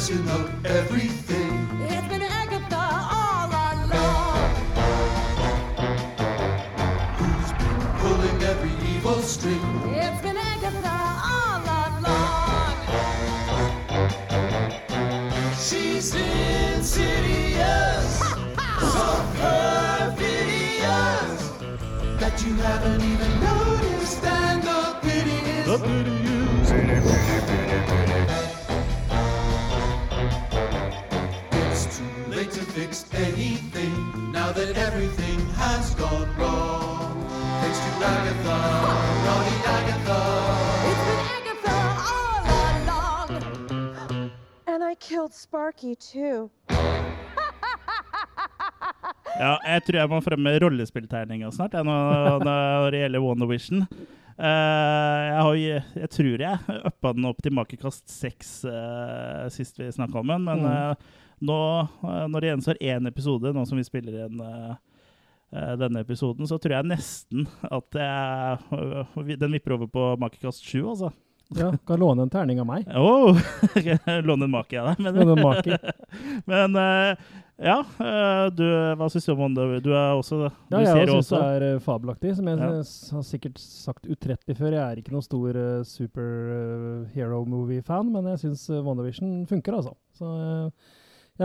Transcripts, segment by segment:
possession of everything. It's been Agatha all along. Who's been pulling every evil string? It's been Agatha all along. She's insidious, so perfidious that you haven't even that everything has gone wrong. Thanks to Agatha, naughty Agatha. It's been Agatha all along. And I killed Sparky too. Ja, jeg tror jeg må fremme rollespilltegninga snart, jeg, når, når det gjelder Wonder Vision. Eh, jeg, har, jeg tror jeg uppa den opp til makekast seks uh, sist vi snakka om den, men eh, nå, eh, når det gjenstår én episode, nå som vi spiller inn eh, eh, denne episoden, så tror jeg nesten at jeg, den vipper over på makekast sju, altså. Ja, kan låne en terning av meg. Oh, Låne en make av deg. Men, Låne en make. men ja, du, hva syns du om Wonder Du er også Du Ja, jeg syns det er fabelaktig. Som jeg Ja. har sikkert sagt utrettelig før, jeg er ikke noen stor uh, superhero-movie-fan, men jeg syns uh, WandaVision funker, altså. Så ja,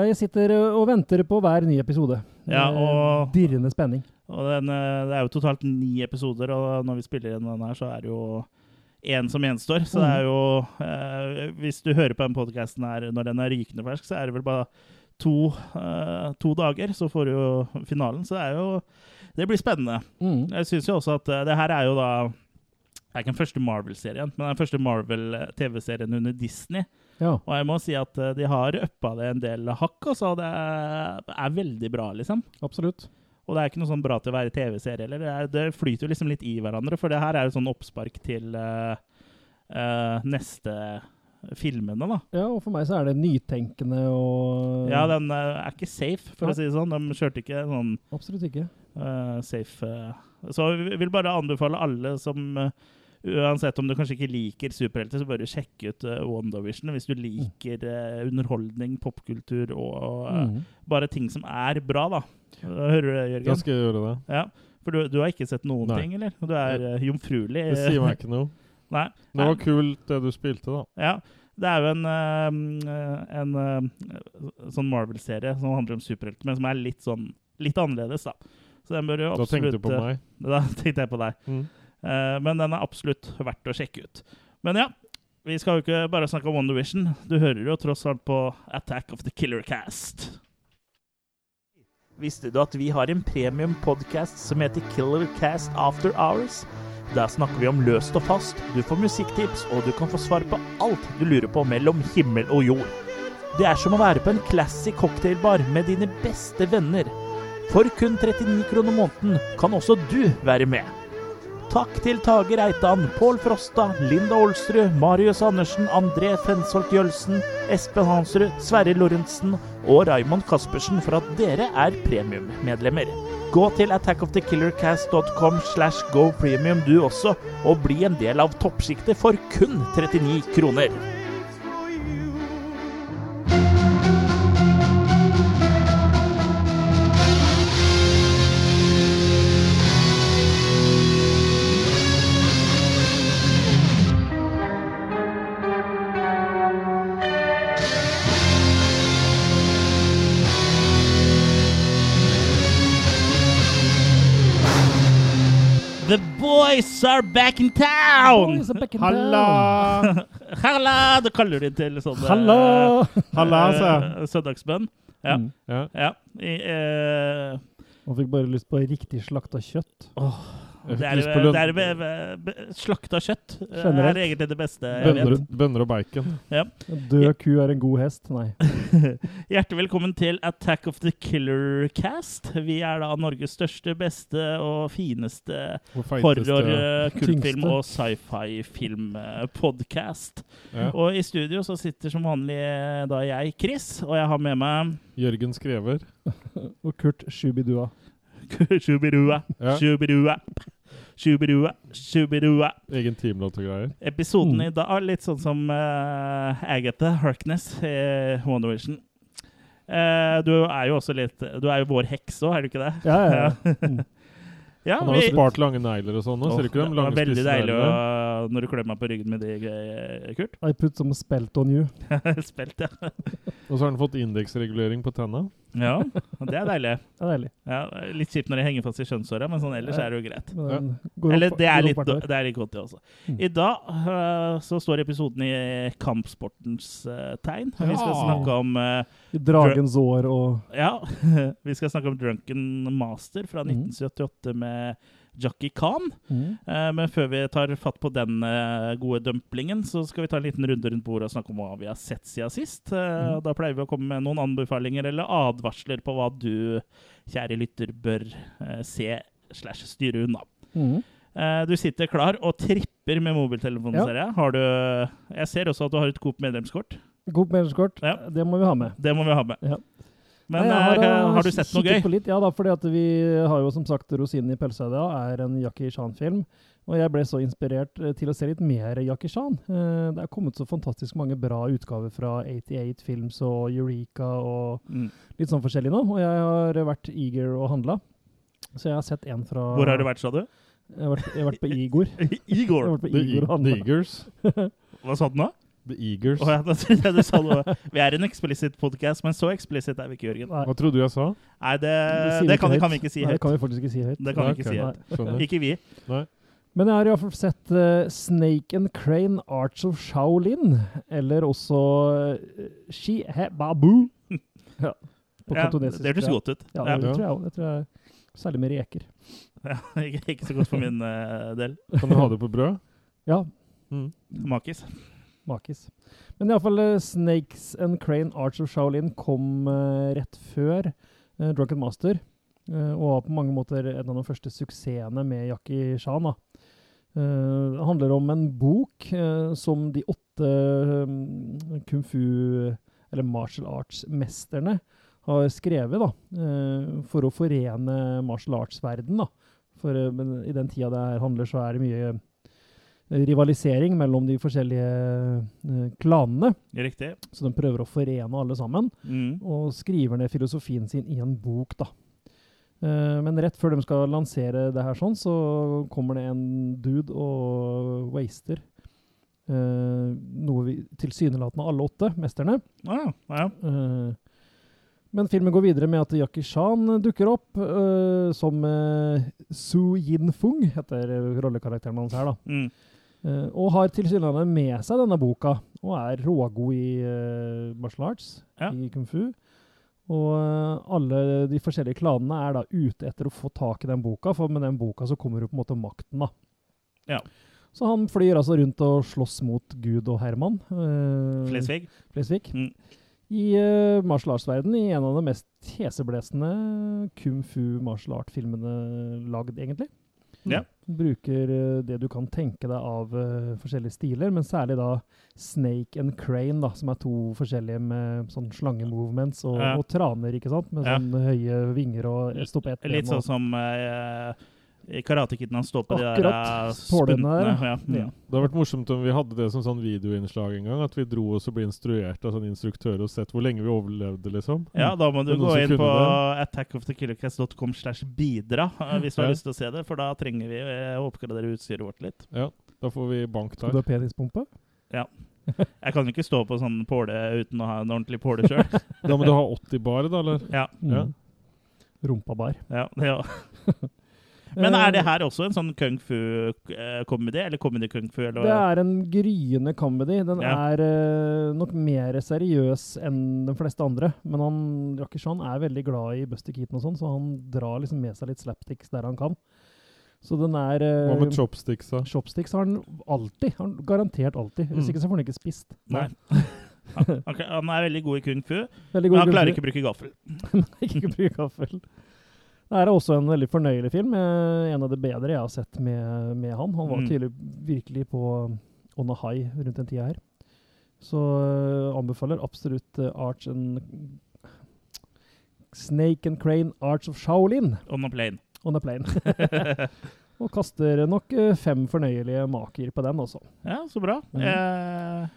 jeg sitter eh, og venter på hver ny episode. Ja, og- Dirrende spenning. Og den, eh, det er jo totalt ni episoder, og når vi spiller inn den her, så er det jo én som gjenstår. Så det er jo eh, Hvis du hører på den podkasten her når den er rykende fersk, så er det vel bare to, eh, to dager, så får du jo finalen. Så det er jo Det blir spennende. Mm. Jeg syns jo også at eh, det her er jo da Det er ikke den første Marvel-serien, men den første Marvel-TV-serien under Disney. Ja. Og jeg må si at eh, de har uppa det en del hakk, altså. Det er, veldig bra, liksom. Absolutt. Og det er ikke noe sånn bra til å være TV-serie heller. Det, det flyter jo liksom litt i hverandre, for det her er jo sånn oppspark til uh, uh, neste filmene, da. Ja, og for meg så er det nytenkende og Ja, den uh, er ikke safe, for Nei. å si det sånn. De kjørte ikke sånn Absolutt ikke. safe. Så vi vil bare anbefale alle som Uansett om du kanskje ikke liker superhelter, så bør du sjekke ut uh, WandaVision hvis du liker uh, underholdning, popkultur og uh, Mm. bare ting som er bra, da. Hører du det, Jørgen? Da skal jeg gjøre det. Ja, For du, du har ikke sett noen Nei. ting, eller? Du er uh, jomfruelig? Det sier meg ikke noe. Nei. Det var kult det du spilte, da. Ja. Det er jo en, en eh, sånn Marvel-serie som handler om superhelter, men som er litt sånn litt annerledes, da. Så den bør du Da tenkte du på meg. Da tenkte jeg på deg. Mm. Eh, men den er absolutt verdt å sjekke ut. Men ja, vi skal jo ikke bare snakke om Wonder Vision. Du hører jo tross alt på Attack of the Killer Cast. Visste du at vi har en premium podcast som heter Killer Cast After Hours? Der snakker vi om løst og fast, du får musikktips, og du kan få svar på alt du lurer på mellom himmel og jord. Det er som å være på en classy cocktailbar med dine beste venner. For kun 39 kroner måneden kan også du være med. Takk til Tage Reitan, Pål Frosta, Linda Olsrud, Marius Andersen, André Fensholt Jølsen, Espen Hansrud, Sverre Lorentzen og Raymond Caspersen for at dere er premiummedlemmer. Gå til attackofthekillercast.com slash gopremium du også, og bli en del av toppsjiktet for kun 39 kroner. Are back in town! Halla! Halla! Da kaller de til sånn eh, Halla! Halla, altså. eh, søndagsbønn. Ja. Mm. Ja. ja. I, eh, Man fikk bare lyst på riktig slakta kjøtt. Jeg det er, det er be- be- be- slakta kjøtt Generelt. er egentlig det beste jeg bønner, vet. bønner og bacon. Ja. død ku er en god hest. Nei. Hjertelig velkommen til Attack of the Killer Cast. Vi er da Norges største, beste og fineste horror, eh, kultfilm og sci-fi-film-podkast. Ja. Og i studio så sitter som vanlig eh, da jeg, Chris, og jeg har med meg Jørgen Skrever. Og Kurt Shubidua. Shubidua Ja. Shubirua. Shubidua, shubidua. Egen teamlåt og greier. Episoden Mm. i dag er litt sånn som uh, Agatha Harkness i Wonder Vision. Uh, du er jo også litt Du er jo vår heks òg, er du ikke det? Ja, ja, ja. Mm. Ja, Han har jo spart lange negler og sånn ser du ikke det var veldig deilig å, når du klør meg på ryggen med de, eh, Kurt. I put some spelt on you. spelt, ja. Og så har han fått indeksregulering på tenna. Ja. Det er deilig. Det er deilig. Ja, litt kjipt når de henger fast i skjønnshåra, men sånn ellers er det jo greit. Men Eller det er litt, opp det er litt godt, det også. Mm. I dag uh, så står episoden i kampsportens uh, tegn. Vi skal snakke om uh, I Dragens år og Ja, vi skal snakke om Drunken Master fra Mm. 1978 med Jackie Khan. mm. Eh, Men før vi tar fatt på den eh, gode dumplingen, så skal vi ta en liten runde rundt bordet og snakke om hva vi har sett siden sist. Eh, mm. Da pleier vi å komme med noen anbefalinger eller advarsler på hva du, kjære lytter, bør eh, se slash styre unna. Mm. Eh, Du sitter klar og tripper med mobiltelefonen, Ja. ser jeg. Har du Jeg ser også at du har et Coop medlemskort. Coop medlemskort, Ja. det må vi ha med. Det må vi ha med. Ja. Men Nei, har, eh, eh, har, du sett noe gøy? På litt, ja da, fordi at vi har jo som sagt Rosinen i pølseøya er en Jackie Chan-film. Og jeg ble så inspirert eh, til å se litt mer Jackie Chan. Eh, Det er kommet så fantastisk mange bra utgaver fra 88 Films og Eureka og Mm. litt sånn forskjellig nå. Og jeg har vært eager og handla. Så jeg har sett en fra Hvor har du vært, sa du? Jeg har vært, jeg har vært på Igor. Jeg Igor. har vært på The, Igor og e the. Eagers. Hva sa du nå? The Eagers. Oh, ja, da trodde jeg du sa noe. Vi er en explicit podcast, men så explicit er vi ikke, Jørgen. Nei, Hva trodde du jeg sa? Nei, det, det det kan, høyt. kan vi ikke si Nei, det kan vi faktisk ikke si høyt. Det kan vi ikke okay. si høyt. Ikke vi. Men jeg har iallfall sett uh, Snake and Crane Arts of Shaolin, eller også uh, Shi He Babu. Ja, på Ja, kantonesisk. det høres godt ut. Ja, Ja. det Ja. tror jeg. Det tror jeg Særlig med reker. Ja, ikke, ikke så godt for min uh, del. Kan du ha det på brød? Ja, Mm. Makis. Makis. Men iallfall uh, Snakes and Crane Arts of Shaolin kom uh, rett før uh, Drunken Master. Uh, og var på mange måter en av de første suksessene med Jackie Chan. Eh, det handler om en bok eh, som de åtte eh, kung fu, eller martial arts-mesterne, har skrevet da, eh, for å forene martial arts-verden. For eh, i den tida det her handler, så er det mye eh, rivalisering mellom de forskjellige eh, klanene. Riktig. Så de prøver å forene alle sammen Mm. og skriver ned filosofien sin i en bok, da. Eh, men rett før de skal lansere det her sånn, så kommer det en dude og waster eh, noe vi tilsynelatende alle åtte mesterne. Ah, ja. Eh, men filmen går videre med at Jackie Chan dukker opp eh, som Su Yin-fung, heter rollekarakteren hans her, da. Mm. Eh, og har tilsynelatende med seg denne boka, og er rågod i uh, martial arts, Ja. i kung fu. Og eh, alle de forskjellige klanene er da ute etter å få tak i den boka, for med den boka så kommer jo på en måte makten, da. Ja. Så han flyr altså rundt og slåss mot Gud og Herman. Uh, Flesvig. Flesvig. Mm. I uh, martial arts-verden, i en av de mest heseblesende kung fu martial art-filmene lagd, egentlig. Ja. Bruker eh, det du kan tenke deg av eh, forskjellige stiler, men særlig da Snake and Crane, da, som er to forskjellige med sånn slangemovements og, Ja. og traner, ikke sant? Med Ja. sånn høye vinger og stopp ett. Litt sånn som eh, i Karate Kid han står på de der Akkurat. eh, spuntene. der, Ja. ja. Det hadde vært morsomt om vi hadde det som sånn videoinnslag en gang. At vi dro oss og ble instruert av sånn instruktører og sett hvor lenge vi overlevde, liksom. Ja, da må du gå inn på attackofthekillercast.com slash bidra eh, hvis du har Ja. lyst til å se det, for da trenger vi eh, å oppgradere utstyret vårt litt. Ja, da får vi bank der. Skal du ha penispumpe? Ja. Jeg kan jo ikke stå på sånn påle uten å ha en ordentlig påle sjøl. Da må du ha 80 bar, da, eller? ja, Ja. Mm. Rumpabar. ja, det ja. Men er det her også en sånn kung fu-comedy? Eller comedy kung fu? Eller? Det er en gryende comedy. Den Ja. er eh, nok mer seriøs enn de fleste andre. Men han, Jackie Chan er veldig glad i Buster Keaton og sånn, så han drar liksom med seg litt slapsticks der han kan. Så den er eh, Hva med chopsticks, da? Chopsticks har han alltid. Har han garantert alltid. Hvis Mm. ikke så får han ikke spist. Nei. Han, han han er veldig god i kung fu, men han klarer ikke å bruke gaffel. ikke bruke gaffel. Det er også en veldig fornøyelig film. eh, En av de bedre jeg har sett med, med han. Han var Mm. tydelig virkelig på on a high rundt den tida her. Så eh, anbefaler absolutt eh, Arch and Snake and Crane Arts of Shaolin On a plane. on a plane. Og kaster nok fem fornøyelige maker på den også. Ja, så bra. Mm. Eh,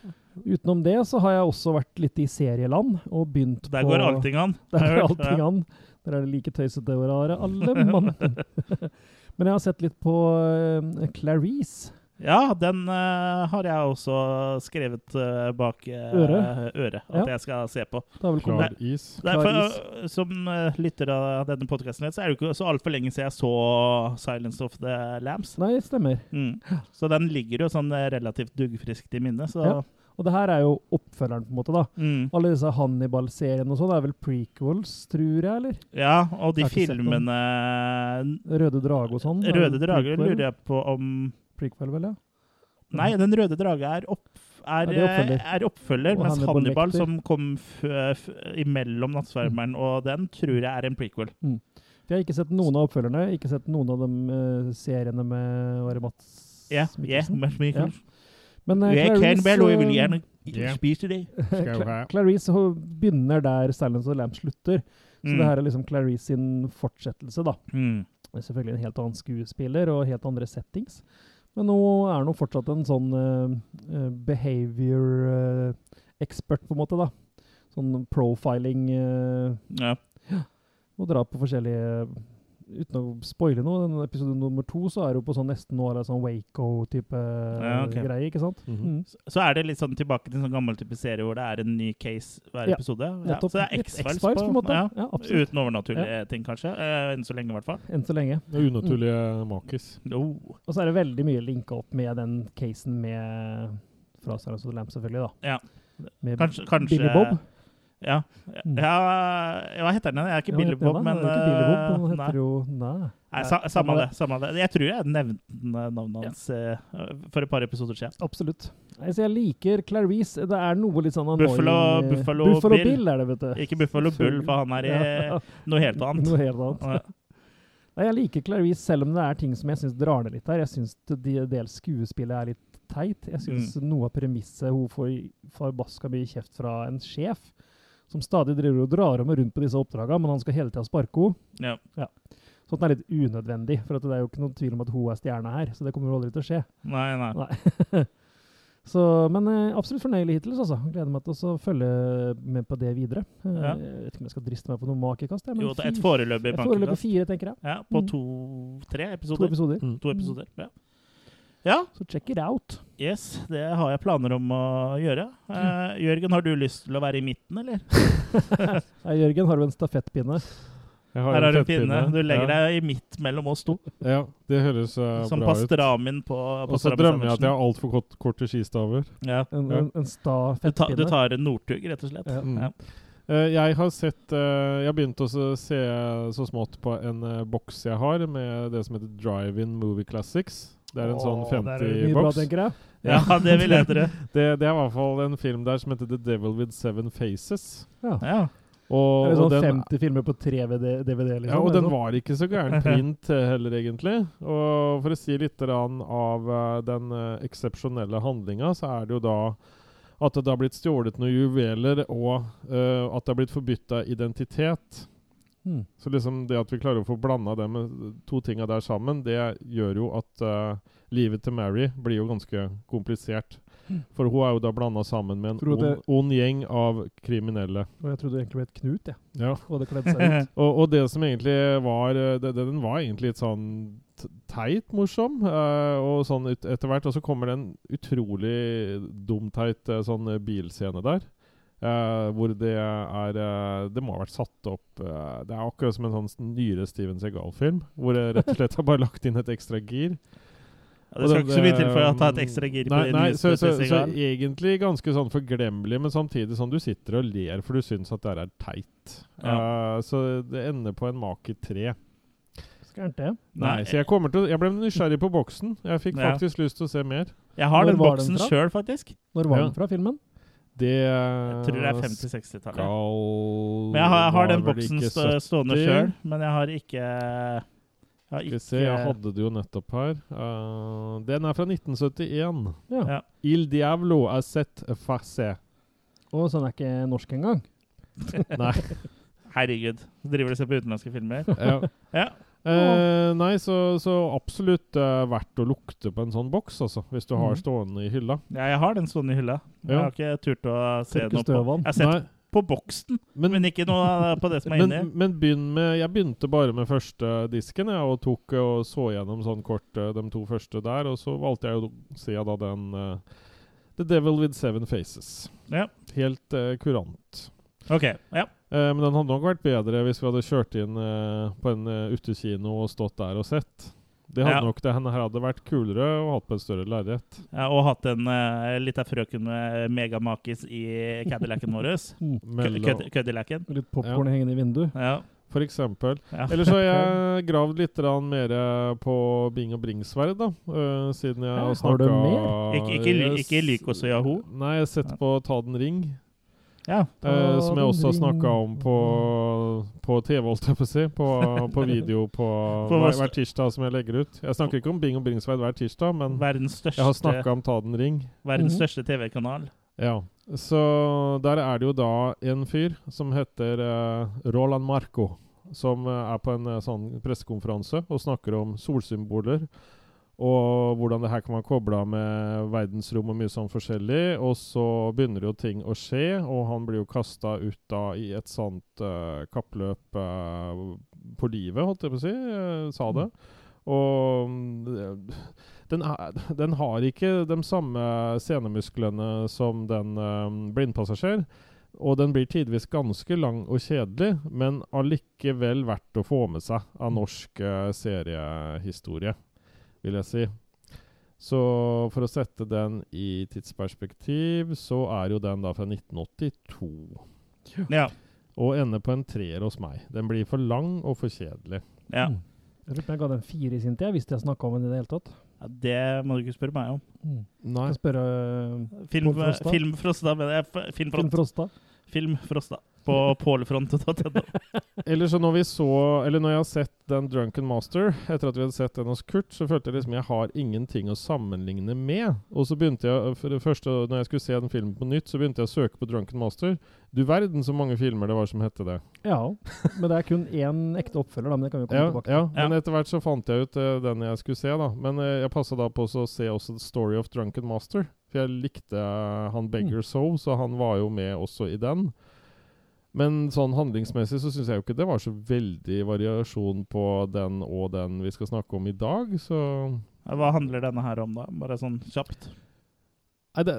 Utenom det så har jeg også vært litt i serieland og begynt der på går allting an. Der går allting an. Der er det like tøysete og rare, alle mann. Men jeg har sett litt på uh, Clarice. Ja, den uh, har jeg også skrevet uh, bak Øret? øret at Ja. jeg skal se på. Klar is. Klar for, eh, som lytter av denne podkasten så er det ikke så altfor lenge siden jeg så 'Silence of the Lambs'. Nei, stemmer. Mm. Så den ligger jo sånn relativt duggfriskt i minnet. Så Ja. Og det her er jo oppfølgeren, på en måte. da. mm. Alle disse Hannibal-seriene og sånn er vel prequels, tror jeg? eller? Ja, og de filmene Røde drage og sånn? Røde drage lurer jeg på om Prequel, vel, ja. Nei, Den røde drage er, opp, er, er oppfølger. er oppfølger, mens Hannibal Hannibal, som kom imellom 'Nattsvermeren' og den, tror jeg er en prequel. Mm. Vi har ikke sett noen av oppfølgerne. Ikke sett noen av de uh, seriene med Mats Ja, Mikkelsen. yeah. Men eh, Jeg kan vel, og jeg vil eh, gjerne yeah. spise det. Skal. Clarice hun begynner der Silence of the Lamb slutter. Så Mm. det her er liksom Clarice sin fortsettelse, da. Mm. Det selvfølgelig en helt annen skuespiller og helt andre settings. Men nå er hun fortsatt en sånn eh, behavior uh, expert, på en måte, da. Sånn profiling uh, Ja. og dra på forskjellige Uten å spoile noe, den episode nummer to så er hun på sånn nesten nå er det sånn Waco-type Ja, okay. greie, ikke sant? Mhm. Mm. Så- Så er det litt sånn tilbake til en sånn gammel type serie hvor det er en ny case hver Ja, episode. Ja, så det er X-Files X-Files, på en måte. Ja. Ja. Uten overnaturlige ting, kanskje. Eh, enn så lenge, i hvert fall. Enn så lenge. Det er unaturlige makis. Oh. Og så er det veldig mye linka opp med den casen med fra of Lamp, selvfølgelig, da. Ja. Med Kanskje, kanskje Billy Bob. Ja. Mm. ja. Hva heter den? Jeg er ikke Ja, men Bob, eh, han nei. heter jo Nei. Nei, sa, samme det. samme det. Jeg tror jeg nevnte navnet hans ja. for et par episoder siden. Absolutt. Nei, så jeg liker Clarice. Det er noe litt sånn Buffalo- eh, Buffalo Buffalo Bill. Bill. er det, vet du. Ikke Buffalo Bull, for han er i Ja. noe helt annet. Noe helt annet. Nei, jeg liker Clarice, selv om det er ting som jeg syns drar ned litt her. Jeg syns de del skuespillet er litt teit. Jeg syns Mm. noe av premisset hun får forbaska mye kjeft fra en sjef, som stadig driver og drar om rundt på disse oppdragene, men han skal hele tida sparke henne. Ja. Sånt er litt unødvendig, for det er jo ikke noen tvil om at hun er stjerna her. Så det kommer jo aldri til å skje. Nei, nei. Nei. så, men eh, absolutt fornøyelig hittil, altså. Gleder meg til å følge med på det videre. Eh, Ja. Jeg vet ikke om jeg skal driste meg på noe makekast. jeg, men Jo, det er et foreløpig foreløpig et foreløpig fire, tenker jeg. Ja, på Mm. to-tre episoder. To episoder. episoder. Mm. To episoder, ja. Ja, Så check it out. yes, det har jeg planer om å gjøre. Uh, Jørgen, har du lyst til å være i midten, eller? Nei, Jørgen, har du en stafettpinne? Jeg Her har du en pinne. Du legger ja. deg i midt mellom oss to. Ja, det høres uh, Som bra ut. pastramin på Og så drømmer jeg at jeg har altfor kort, korte skistaver. Ja. En, Ja. en, en sta Du, ta, du tar en Northug, rett og slett. Ja. Mm. Ja. Eh, jeg har sett uh, Jeg begynte begynt å se så smått på en boks jeg har med det som heter Drive-In Movie Classics. Det er en sånn Åh, der er mye bra, 50-boks. tenker jeg. ja, det vil jeg tro. Det, det er i hvert fall en film der som heter The Devil With Seven Faces. Ja. Ja. Og, er sånn og den, 50 filmer på tre DVD, DVD liksom? ja, og den sånn? var ikke så gæren print eh, heller, egentlig. Og for å si litt av eh, den uh, eksepsjonelle handlinga, så er det jo da at det har blitt stjålet noen juveler, og uh, at det har blitt forbytta identitet. Hmm. Så liksom det at vi klarer å få blanda det med to tinga der sammen, det gjør jo at uh, livet til Mary blir jo ganske komplisert. For hun er jo da blanda sammen med en ond, ond gjeng av kriminelle. Og jeg trodde det egentlig det et Knut, jeg. Ja. Og. Og, og det som egentlig var eh, det, det, Den var egentlig litt sånn teit morsom, uh, og sånn ut, etter hvert. Og så kommer det en utrolig dumteit uh, sånn bilscene der. Eh, hvor det er uh, Det må ha vært satt opp uh, Det er akkurat som en sånn nyere Steven Segal-film. Hvor det rett og slett har bare lagt inn et ekstra gir. Ja, det skal ikke så mye til for å ta et ekstra gir nei, på nei, så, så, så så, egentlig ganske sånn forglemmelig, men samtidig sånn du sitter og ler for du syns at det her er teit. Eh, så det ender på en make tre. Nei, Nei, så jeg kommer til å- Jeg ble nysgjerrig på boksen. Jeg fikk Ja. faktisk lyst til å se mer. Jeg har Når den boksen sjøl, faktisk. Når var Ja. den fra, filmen? Det Jeg tror det er 50-60-tallet. Men jeg har, jeg har den boksen stå, stående sjøl, men jeg har ikke Jeg har Skal vi ikke se, jeg hadde det jo nettopp her. Uh, den er fra 1971. Ja. Ja. Il Diavlo er sett face. Å, så den er ikke norsk engang. Nei. Herregud. Så driver du og ser på utenlandske filmer. Ja. Ja. Eh, nei, så, så absolutt eh, verdt å lukte på en sånn boks, altså. Hvis du har Mhm. stående i hylla. Ja, jeg har den stående i hylla. Jeg Ja. har ikke turt å se Tørke noe på støv av den. Jeg har sett Nei, på boksen, men, men ikke noe på det som er men, inni. men begynn med Jeg begynte bare med første disken, jeg, og tok eh, og så gjennom sånn kort eh, de to første der. Og så valgte jeg å se da den eh, The Devil With Seven Faces. Ja. Helt eh, kurant. OK. Ja. Eh, men den hadde nok vært bedre hvis vi hadde kjørt inn eh, på en uh, utekino og stått der og sett. Det hadde Ja. nok det her hadde vært kulere og hatt på en større lerret. Ja, og hatt en uh, lita frøken med megamakis i Cadillacen vår. Mm. Kød- Køddillacen. Litt popkorn hengende i vinduet. Ja. For eksempel. ja. Eller så har jeg gravd litt mer på Bing og Bringsverd, da. Uh, siden jeg Ja, har snakka? Ikke- ikke ikke Lykos og Yahoo? Nei, jeg har sett på Ta den ring. Ja. eh, som jeg også har snakka om på, på TV, holdt jeg på å si. På, på video på, På hver, hver tirsdag som jeg legger ut. Jeg snakker ikke om Bing og Bringsverd hver tirsdag, men største, jeg har snakka om Ta den ring. verdens Mhm. største TV-kanal. Ja. Så der er det jo da en fyr som heter eh, Roland Marco, som eh, er på en eh, sånn pressekonferanse og snakker om solsymboler. Og hvordan det her kan man koble av med verdensrom og mye sånn forskjellig. Og så begynner jo ting å skje, og han blir jo kasta ut da i et sånt uh, kappløp uh, på livet, holdt jeg på å si. Uh, sa det. Og mm, den, er, den har ikke de samme scenemusklene som den blindpassasjer. Og den blir tidvis ganske lang og kjedelig, men allikevel verdt å få med seg av norsk eh, seriehistorie, vil jeg si. Så for å sette den i tidsperspektiv, så er jo den da fra 1982. Ja. Og ender på en treer hos meg. Den blir for lang og for kjedelig. ja. Mm. Jeg lurer på jeg ga den fire i sin tid, hvis jeg snakka om den i det hele tatt. ja det må du ikke spørre meg om. Mm. Nei. Jeg spørre uh, Film, Frosta? film Frosta, mener jeg. Film. Frosta. Film Frosta. På pålefront.no. Eller så når vi så Eller når jeg har sett den Drunken Master, etter at vi hadde sett den hos Kurt, så følte jeg liksom jeg har ingenting å sammenligne med. Og så begynte jeg For det første, når jeg skulle se den filmen på nytt, så begynte jeg å søke på Drunken Master. Du verden så mange filmer det var som hette det. Ja, men det er kun én ekte oppfølger, da. Men det kan vi komme Ja, tilbake til. ja, Ja. men etter hvert så fant jeg ut uh, den jeg skulle se, da. Men uh, jeg passa da på å se også The Story of Drunken Master. For jeg likte han Beggar So, så han var jo med også i den. Men sånn handlingsmessig så syns jeg jo ikke det var så veldig variasjon på den og den vi skal snakke om i dag, så Hva handler denne her om, da? Bare sånn kjapt. Nei, det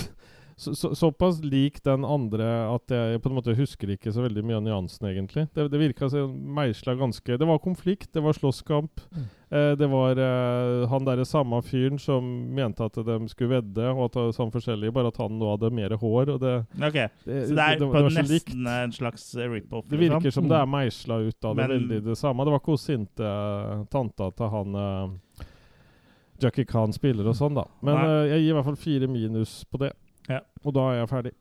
så, så, Såpass lik den andre at jeg på en måte husker ikke så veldig mye av nyansene, egentlig. Det, det virka meisla ganske Det var konflikt, det var slåsskamp. Mm. Eh, det var eh, han derre samme fyren som mente at de skulle vedde, og at var sånn forskjellig, bare at han nå hadde mer hår. Og det, Ok, det, Så det er det, på det nesten likt. en slags rip-off? Det virker som det er meisla ut av det Men- veldig det samme. Det var ikke hun sinte eh, tanta til han eh, Jackie Khan spiller og sånn, da. Men eh, jeg gir i hvert fall fire minus på det. Ja. Og da er jeg ferdig.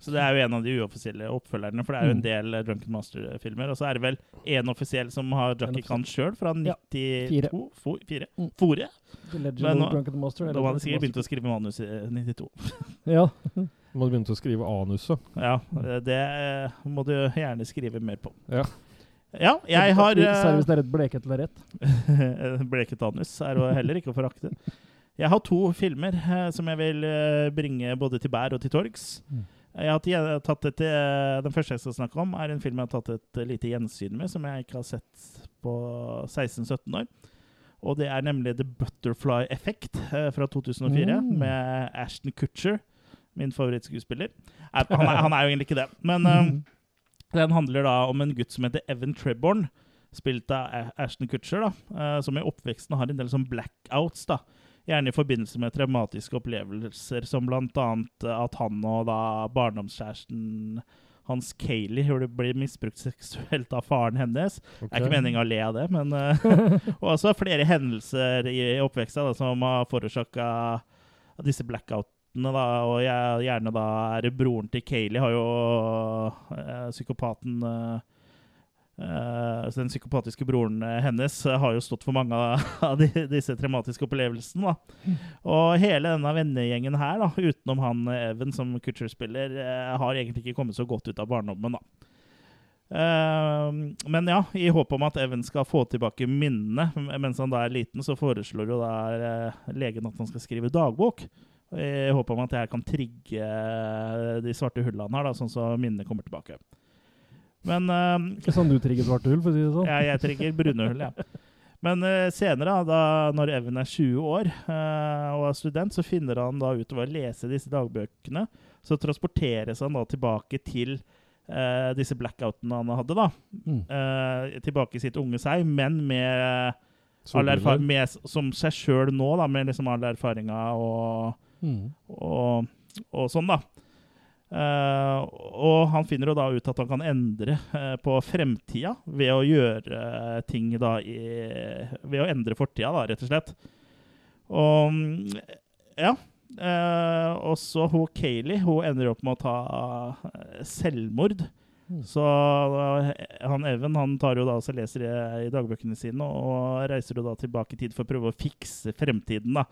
Så det er jo en av de uoffisielle oppfølgerne, for det er jo en Mm. del Drunken Master-filmer. Og så er det vel én offisiell som har Jackie En Khan sjøl, fra 92 Ja, Fire? Mm. Fore? The Legend Men of Drunken Master. Da hadde han sikkert begynt å skrive manus i 92. Ja. Må begynne å skrive anuset. Ja, det må du gjerne skrive mer på. Ja. Ja, jeg har Særlig eh, hvis det er et bleket lerret. Bleket anus er jo heller ikke å forakte. Jeg har to filmer eh, som jeg vil eh, bringe både til bær og til torgs. Mm. Jeg har tatt et, eh, Den første jeg skal snakke om, er en film jeg har tatt et eh, lite gjensyn med, som jeg ikke har sett på 16-17 år. Og det er nemlig The Butterfly Effect eh, fra 2004, Mm. med Ashton Kutcher, min favorittskuespiller. Er- Han han er jo egentlig ikke det, men mm. den handler da om en gutt som heter Evan Treborn, spilt av Ashton Kutcher, da, som i oppveksten har en del sånn blackouts, da. Gjerne i forbindelse med traumatiske opplevelser, som eh, at han og da barndomskjæresten hans Kayleigh blir misbrukt seksuelt av faren hennes. Det er ikke meninga å le av det, men eh, Og også flere hendelser i, i oppveksten da, som har forårsaka disse blackoutene, da, og jeg, gjerne da er broren til Kayleigh har jo eh, psykopaten eh, så Den psykopatiske broren eh, hennes eh, har jo stått for mange av, de, disse traumatiske opplevelsene. da. Og hele denne vennegjengen her, da, utenom han eh, Evan som Kutcher spiller, eh, har egentlig ikke kommet så godt ut av barndommen. da. Eh, men ja, i håp om at Evan skal få tilbake minnene mens han da er liten, så foreslår jo da eh, legen at han skal skrive dagbok. I håp om at jeg kan trigge eh, de svarte hullene her, da, sånn så minnene kommer tilbake. Men uh, sånn du trigger svarte hull, for å si det sånn. ja, jeg trigger brune hull, ja. Men uh, senere, da, når Evan er 20 år uh, og er student, så finner han da ut å lese disse dagbøkene. Så transporteres han da tilbake til disse blackoutene han hadde, da. Mm. Tilbake i sitt unge seg, men med med, som seg sjøl nå, da, med liksom all erfaringa og, Mm. og, og sånn, da. Eh, og han finner jo da ut at han kan endre uh, på fremtida ved å gjøre uh, ting da i Ved å endre fortida, da, rett og slett. Og mm, ja. også og så hun Kayleigh, hun ender opp med å ta selvmord. Mm. Så han Even han tar jo da og leser i, i dagbøkene sine og reiser jo da tilbake i tid for å prøve å fikse fremtiden. da.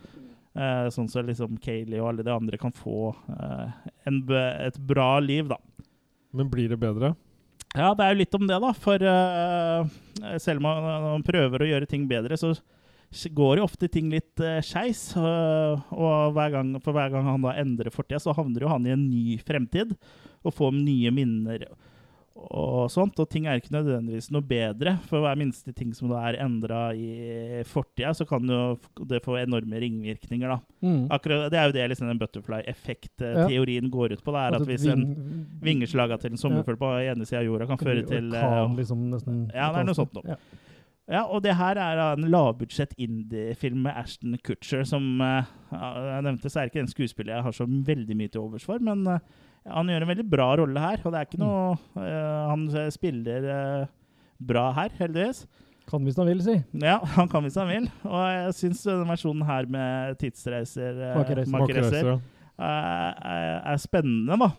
Eh, sånn så liksom Kayleigh og alle de andre kan få eh, en, et bra liv, da. Men blir det bedre? Ja, det er jo litt om det, da. For eh, selv om man, prøver å gjøre ting bedre, så går jo ofte ting litt uh, skeis. og hver gang, for hver gang han da endrer fortida, så havner jo han i en ny fremtid. Og får nye minner og sånt. Og ting er ikke nødvendigvis noe bedre. For hver minste ting som da er endra i fortida, så kan jo det få enorme ringvirkninger, da. Mm. Akkurat, det er jo det liksom den butterfly-effekt-teorien går ut på. Det er at hvis en ving- vingeslaga til en sommerfugl på ene sida av jorda kan føre til kan, liksom, nesten. Ja, det er noe sånt noe. Ja. Ja, og det her er en lavbudsjett indie-film med Ashton Kutcher, som uh, jeg nevnte, så er ikke en skuespiller jeg har så veldig mye til overs for, men eh, han gjør en veldig bra rolle her, og det er ikke noe uh, Han spiller uh, bra her, heldigvis. Kan hvis han vil, si. Ja, han kan hvis han vil, og jeg syns denne versjonen her med tidsreiser uh, Makereiser. ja. er, spennende, da.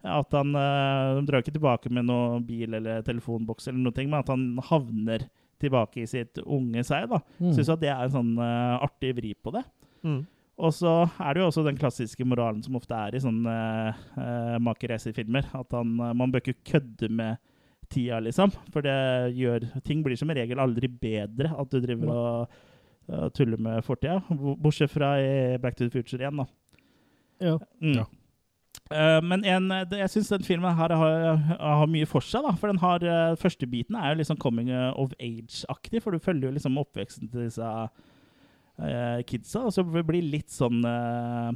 At han De drar ikke tilbake med noe bil eller telefonboks, eller noe, men at han havner tilbake i sitt unge seg. da. Mm. Syns at det er en sånn artig vri på det. Mm. Og så er det jo også den klassiske moralen som ofte er i sånne uh, makereisefilmer. At han, eh, man bør ikke kødde med tida, liksom. For det gjør Ting blir som regel aldri bedre at du driver og, uh, tuller med fortida. Bortsett fra i Back to the Future igjen, da. Ja. Mm. Ja. Uh, men en, det, jeg syns den filmen her har, har mye for seg. da, For den har, uh, første biten er jo liksom coming of age-aktig. For du følger jo liksom oppveksten til disse eh, kidsa. Og så blir litt sånn uh,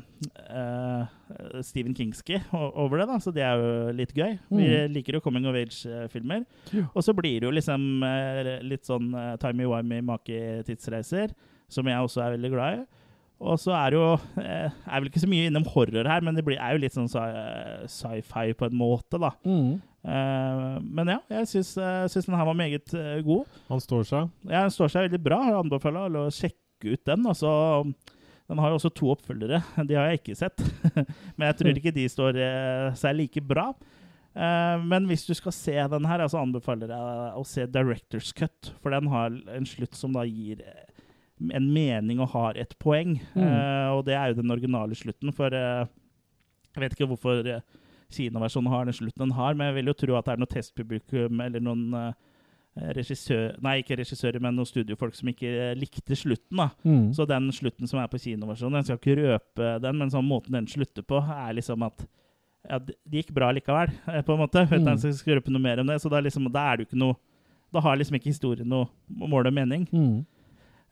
uh, Stephen Kingsky over det. da, Så det er jo litt gøy. Vi liker jo coming of age-filmer. Ja. Og så blir det jo liksom uh, litt sånn uh, timey-wimey make-tidsreiser, som jeg også er veldig glad i. Og så er det jo eh, er vel ikke så mye innom horror her, men det blir, er jo litt sånn sci- sci-fi på en måte, da. Mm. Eh, men ja, jeg syns, uh, den her var meget uh, god. Han står seg. Ja, han står seg veldig bra. Jeg anbefaler alle å sjekke ut den. Altså, den har jo også to oppfølgere. De har jeg ikke sett. men jeg tror ikke de står eh, seg like bra. Eh, men hvis du skal se den her, så anbefaler jeg å se Directors Cut. For den har en slutt som da gir eh, en mening og har et poeng. Mm. Og det er jo den originale slutten. For jeg vet ikke hvorfor kinoversjonen har den slutten den har, men jeg vil jo tro at det er noe testpublikum eller noen regissør, nei, ikke regissører, men noen studiofolk som ikke eh, likte slutten. da. Mm. Så den slutten som er på kinoversjonen, jeg skal ikke røpe den, men sånn måten den slutter på, er liksom at ja, det gikk bra likevel, eh, på en måte. Uten Mm. jeg skal røpe noe mer om det. Så da, liksom, da er det jo ikke noe Da har liksom ikke historien noe mål og mening. Mm.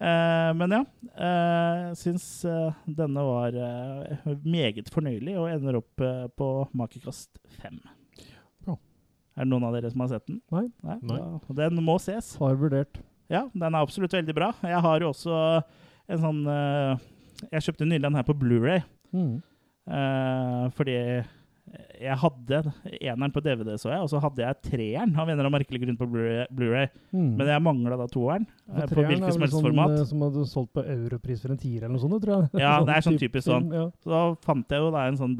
Eh, men ja, eh, jeg syns eh, denne var eh, meget fornøyelig, og ender opp eh, på makekast fem. Er det noen av dere som har sett den? Nei. Nei. Da, den må ses. Har vurdert. Ja, den er absolutt veldig bra. Jeg har jo også en sånn uh, Jeg kjøpte nylig den her på Blu-ray Mm. Uh, fordi jeg hadde eneren på DVD, så jeg, og så hadde jeg treeren av en eller annen merkelig grunn på Blu-ray. Blu-ray. Mm. Men jeg mangla da toeren, eh, på hvilket som helst sånn, format. Som hadde solgt på europris for en tier eller noe sånt, tror jeg. Ja, det er sånn typ typisk film, sånn. Ja. Så da fant jeg jo da en sånn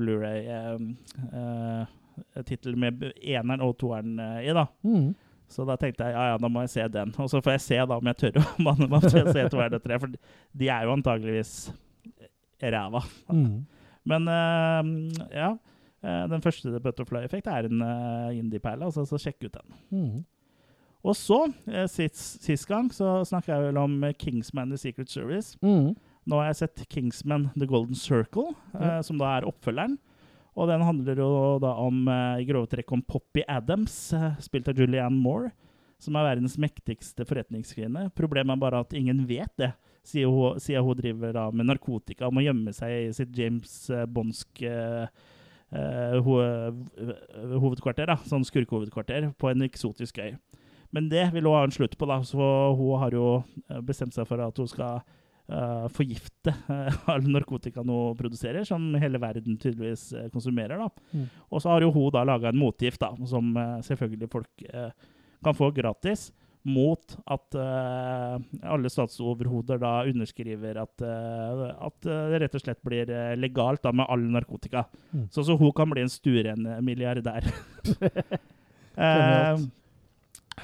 Blu-ray-tittel med eneren og toeren eh, i, da. Mm. Så da tenkte jeg ja, ja, da må jeg se den. Og så får jeg se da om jeg tør å manne meg til å se toeren og tre, for de er jo antageligvis ræva. Mm. Men uh, ja. Eh, den første Butterfly Effect er en uh, indie-perle, altså, så sjekk ut den. Mm. Og så, sist, sist gang, så snakka jeg vel om Kingsman The Secret Service. Mm. Nå har jeg sett Kingsman The Golden Circle, eh, som da er oppfølgeren. Og den handler jo da om, eh, i grove trekk om Poppy Adams, eh, spilt av Julianne Moore, som er verdens mektigste forretningskvinne. Problemet er bare at ingen vet det, siden hun, siden hun driver da med narkotika og må gjemme seg i sitt James Bondske eh, eh, ho hovedkvarter, da, sånn skurkehovedkvarter, på en eksotisk øy. Men det vil hun ha en slutt på, da, så hun har jo bestemt seg for at hun skal eh, forgifte eh, all narkotikaen hun produserer, som hele verden tydeligvis eh, konsumerer. Mm. Og så har jo hun da laga en motgift, da, som selvfølgelig folk kan få gratis, mot at alle statsoverhoder da underskriver at, at det rett og slett blir legalt da med all narkotika. Mm. Så, så hun kan bli en stueren milliardær. Genialt.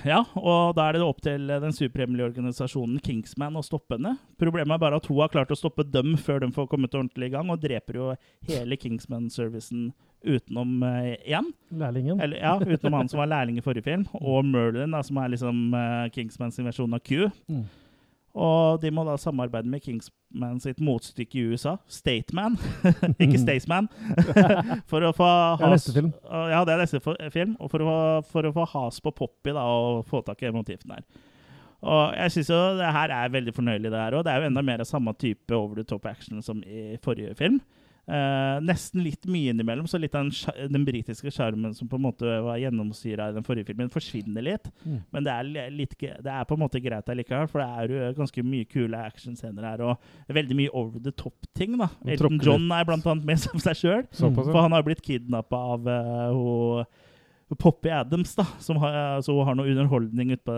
Ja, og da er det opp til den superhemmelige organisasjonen Kingsman å stoppe henne. Problemet er bare at hun har klart å stoppe dem før de får kommet ordentlig i gang, og dreper jo hele Kingsman-servicen utenom én. Lærlingen. Eller, ja, utenom han som var lærling i forrige film, og Merlin, da, som er liksom uh, Kingsmans versjon av Q. Mm. Og de må da samarbeide med Kingsman sitt motstykke i USA, Stateman, ikke Staysman, for å få Det er neste film. Ja, det er neste film. Og for å, for å få has på Poppy da, og få tak i motiven her. Og jeg syns jo det her er veldig fornøyelig, det her òg. Det er jo enda mer av samme type over the top action som i forrige film. Eh, nesten litt mye innimellom, så litt av den, den britiske sjarmen som på en måte var gjennomsyra i den forrige filmen, forsvinner litt. Mm. Men det er, litt, det er på en måte greit allikevel, for det er jo ganske mye kule actionscener her, og veldig mye over the top-ting. da. Elton John er blant annet med som seg sjøl. For han har blitt kidnappa av uh, hun- Poppy Adams, da, som har, altså, har noe underholdning utpå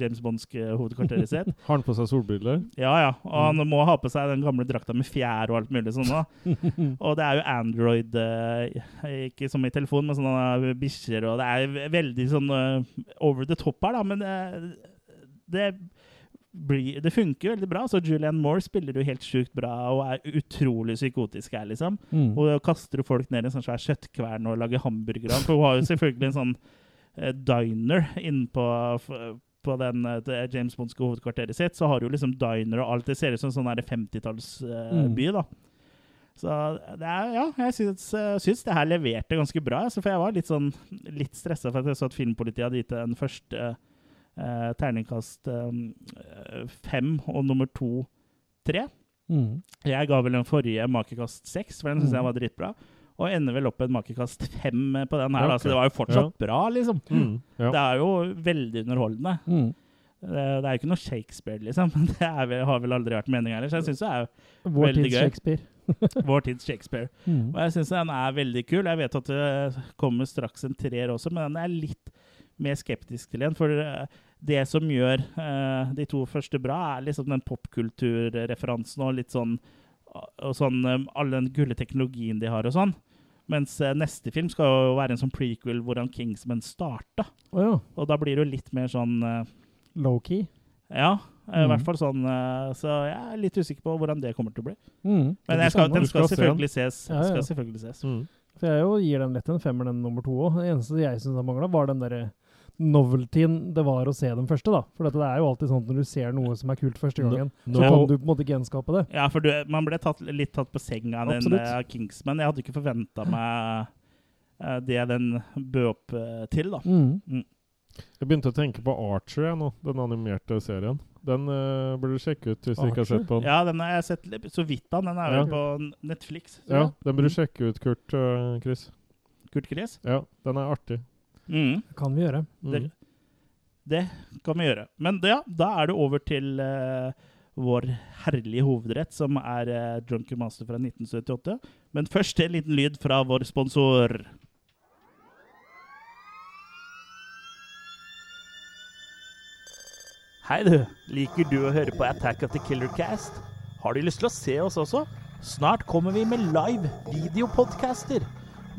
James Bonds hovedkvarteret sitt. Har han på seg solbriller? Ja, ja. Og han må ha på seg den gamle drakta med fjær og alt mulig sånn. da. Og det er jo Android, eh, ikke som i telefon, men sånne bikkjer, og det er veldig sånn eh, over the top her, da, men det, det blir, det funker veldig bra. Så Julianne Moore spiller jo helt sjukt bra og er utrolig psykotisk her, liksom. Mm. Og kaster jo folk ned i en sånn svær kjøttkvern og lager hamburgere. For hun har jo selvfølgelig en sånn eh, diner inne på, den eh, James Bondske hovedkvarteret sitt. Så har hun liksom diner og alt. Det ser ut som en sånn 50-tallsby, Mm. da. Så det er, ja, jeg syns, eh, syns det her leverte ganske bra. Altså, for jeg var litt sånn litt stressa for at jeg så at Filmpolitiet hadde gitt den første eh, terningkast eh, fem og nummer to tre. Mm. Jeg ga vel den forrige makekast seks, for den syns Mm. jeg var dritbra. Og ender vel opp med en makekast fem på den her, okay. da, så det var jo fortsatt bra, liksom. Mm. Ja. Det er jo veldig underholdende. Mm. Det, det er jo ikke noe Shakespeare, liksom. Men det vel- har vel aldri vært meninga heller, så jeg syns det er Vår Veldig gøy. Shakespeare. vår tids Shakespeare. Mm. Og jeg syns den er veldig kul. Jeg vet at det kommer straks en treer også, men den er litt mer skeptisk til igjen. For eh, det som gjør uh, de to første bra, er liksom den popkulturreferansen og litt sånn og sånn um, All den gulle teknologien de har og sånn. Mens uh, neste film skal jo være en sånn prequel hvordan Kingsman starta. Oh, ja. Og da blir det jo litt mer sånn uh, Low-key. Ja, i Mhm. hvert fall sånn Så jeg er litt usikker på hvordan det kommer til å bli. Mm. Men skal, den skal skal selvfølgelig ses. Ja, ja. Skal selvfølgelig ses. Mm. For jeg jo gir den lett en femmer, den nummer to òg. Det eneste jeg syns mangla, var den derre noveltyen det var å se den første, da. For dette, det er jo alltid sånn at når du ser noe som er kult første gangen, no, så kan du på en måte gjenskape det. Ja, for du, man ble tatt, litt tatt på senga av den uh, Kingsman. Jeg hadde ikke forventa meg uh, det den bød opp uh, til, da. Mm. Jeg begynte å tenke på Archer jeg, nå, den animerte serien. Den uh, burde du sjekke ut hvis du ikke har sett på den. Ja, den har jeg sett litt- så vidt av. Den er Ja. på Netflix. Ja, den burde du sjekke ut, Kurt uh, Chris. Kurt Chris. Ja, den er artig. Mm. Det kan vi gjøre. Mm. Det, det kan vi gjøre. Men det, ja, da er det over til uh, vår herlige hovedrett, som er uh, Drunken Master fra 1978. Men først en liten lyd fra vår sponsor. Hei, du. Liker du å høre på Attack of the Killer Cast? Har du lyst til å se oss også? Snart kommer vi med live videopodcaster.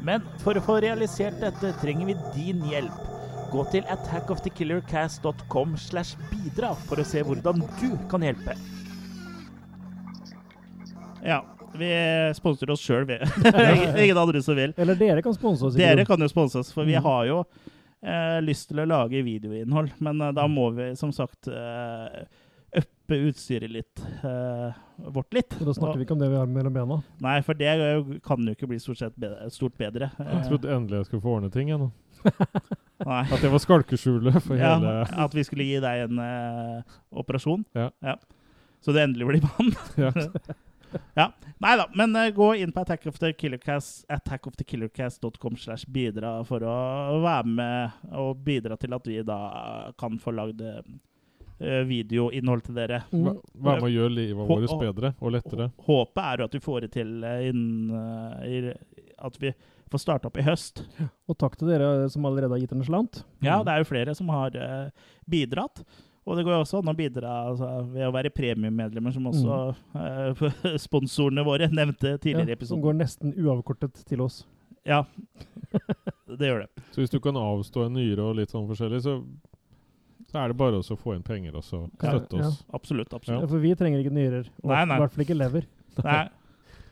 Men for å få realisert dette trenger vi din hjelp. Gå til attackofthekillercast.com slash bidra for å se hvordan du kan hjelpe. Ja, Vi sponser oss sjøl, vi. ingen, andre som vil. Eller dere kan sponse oss. Dere kan jo sponse oss, for vi Mm. har jo eh, lyst til å lage videoinnhold. Men eh, da må vi som sagt eh, uppe utstyret litt. Uh, vårt litt. Og da snakker vi ikke om det vi har mellom bena. Nei, for det jo- kan jo ikke bli stort sett bedre, stort bedre. Jeg trodde endelig jeg skulle få ordne ting. Jeg, nå. nei. At det var skalkeskjulet for Ja, hele at vi skulle gi deg en uh, operasjon. Ja. Så det endelig blir mann. Ja. ja. Nei da, men uh, gå inn på Attack of the Killercast, attackofthekillercast.com slash bidra for å være med og bidra til at vi da kan få lagd videoinnhold til dere. Hva, hva med å gjøre livet vårt bedre og lettere? Håpet er jo at vi får det til eh, innen eh, At vi får starte opp i høst. Og takk til dere som allerede har gitt en slant. Ja, det er jo flere som har eh, bidratt. Og det går jo også an å bidra altså, ved å være premiummedlemmer, som også eh, sponsorene våre nevnte tidligere i Ja, som går nesten uavkortet til oss. Ja, det gjør det. Så hvis du kan avstå en nyre og litt sånn forskjellig, så, så er det bare også å få inn penger og så støtte ja. oss. Absolutt. Ja. absolutt. For vi trenger ikke nyrer. Og. I hvert fall ikke lever. Nei,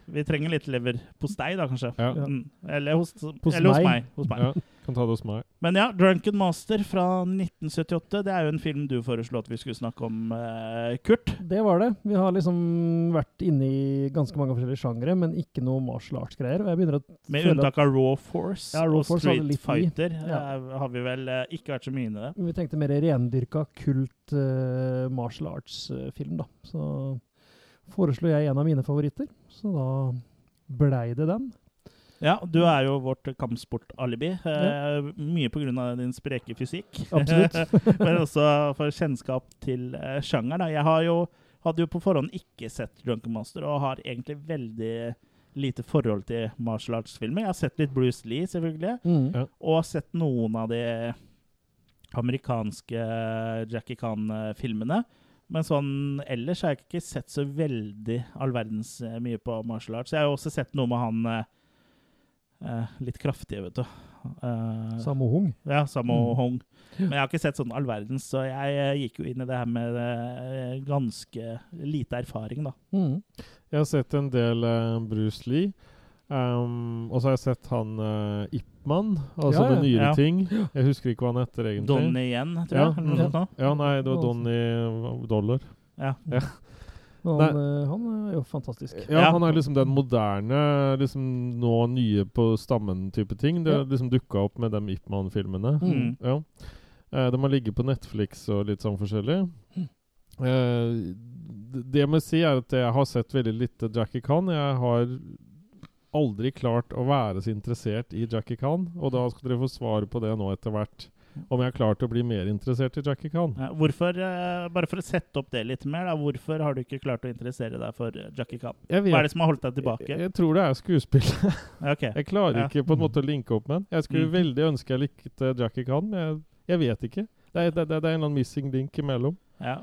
vi trenger litt leverpostei, da, kanskje. Ja. Mm. Eller, hos, Hos eller hos meg. Hos meg. Ja, kan ta det hos meg. Men ja, 'Drunken Master' fra 1978. Det er jo en film du foreslo at vi skulle snakke om, eh, Kurt. Det var det. Vi har liksom vært inne i ganske mange forskjellige sjangere, men ikke noe martial arts-greier. Med føle unntak av Raw Force Ja, Raw og Force Street litt. Fighter Ja. eh, har vi vel eh, ikke vært så mye inne i det. vi tenkte mer rendyrka kult eh, martial arts-film, da. Så foreslo jeg en av mine favoritter, så da blei det den. Ja, du er jo vårt kampsportalibi. Eh, mye pga. din spreke fysikk. Absolutt. Men også for kjennskap til eh, sjangeren. Jeg har jo, hadde jo på forhånd ikke sett Drunken Master, og har egentlig veldig lite forhold til martial arts-filmer. Jeg har sett litt Bruce Lee, selvfølgelig, Mm. Ja. og sett noen av de amerikanske Jackie Khan-filmene. Men sånn ellers har jeg ikke sett så veldig all verdens eh, mye på martial arts. Jeg har jo også sett noe med han eh, eh, litt kraftige, vet du. Eh, Sammo Hung. ja, Sammo Mm. Hong. Men jeg har ikke sett sånn all verdens, så jeg gikk jo inn i det her med eh, ganske lite erfaring, da. Mm. Jeg har sett en del Bruce Lee. Um, og så har jeg sett han uh, Ipman, altså Ja, ja. med nyere Ja. ting. Jeg husker ikke hva han heter egentlig. Donnie igjen, tror Ja, jeg. Eller noe ja. sånt. Ja, nei, det var. Donny Dollar. Ja. Han, eh, han er jo fantastisk. Ja, han er liksom den moderne, liksom nå nye på stammen-type ting. Det Ja. har liksom dukka opp med de Ipman-filmene. Mm. Ja. Eh, de har ligget på Netflix og litt sånn forskjellig. Eh, d- det jeg må si, er at jeg har sett veldig lite Jackie Khan. Jeg har aldri klart å være så interessert i Jackie Khan, og da skal dere få svar på det nå etter hvert. Om jeg har klart å bli mer interessert i Jackie Khan. Hvorfor, eh, bare for å sette opp det litt mer, da, hvorfor har du ikke klart å interessere deg for eh, Jackie Khan? Hva er det som har holdt deg tilbake? jeg, jeg tror det er skuespill. okay. Jeg klarer Ja. ikke på en måte å linke opp med den. Jeg skulle Mm. veldig ønske jeg likte Jackie Khan, men jeg, jeg vet ikke. Det er, det, det, er en eller annen missing link imellom. Ja.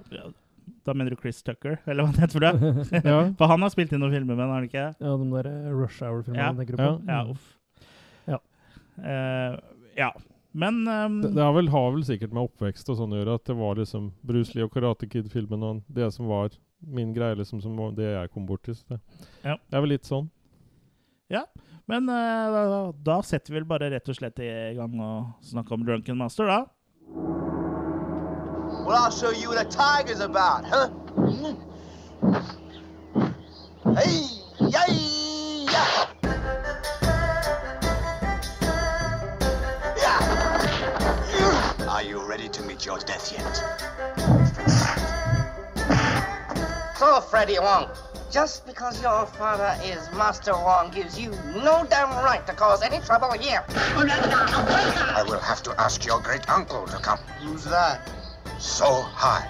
Da mener du Chris Tucker, eller hva det heter for det? Ja. For han har spilt inn noen filmer med den, har han ikke? Ja, de der eh, Rush Hour-filmene Ja. tenker du Ja. på? Ja, uff. Ja. Uh, ja. Men um, Det, det har, vel, har vel sikkert med oppvekst og sånn å gjøre, at det var liksom Bruce Lee og Karate Kid-filmen og det som var min greie, liksom, som var det jeg kom bort Så det, Ja. det er vel litt sånn. Men uh, da, da setter vi vel bare rett og slett i gang og snakke om Drunken Master, da. Well, I'll show you what a tiger's about, huh? Hey, yay, yeah. Yeah. Are you ready to meet your death yet? So, Freddie Wong, just because your father is Master Wong gives you no damn right to cause any trouble here. I will have to ask your great uncle to come. Who's that? So high.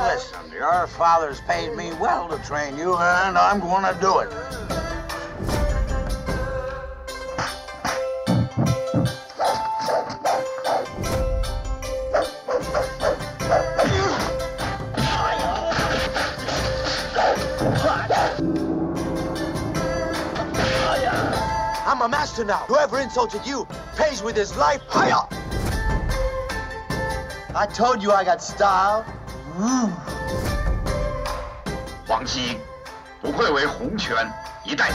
Listen, your father's paid me well to train you, and I'm gonna do it. a master now. Whoever insulted you pays with his life. Hiya! I told you I got style. 王熙，不愧为洪拳一代。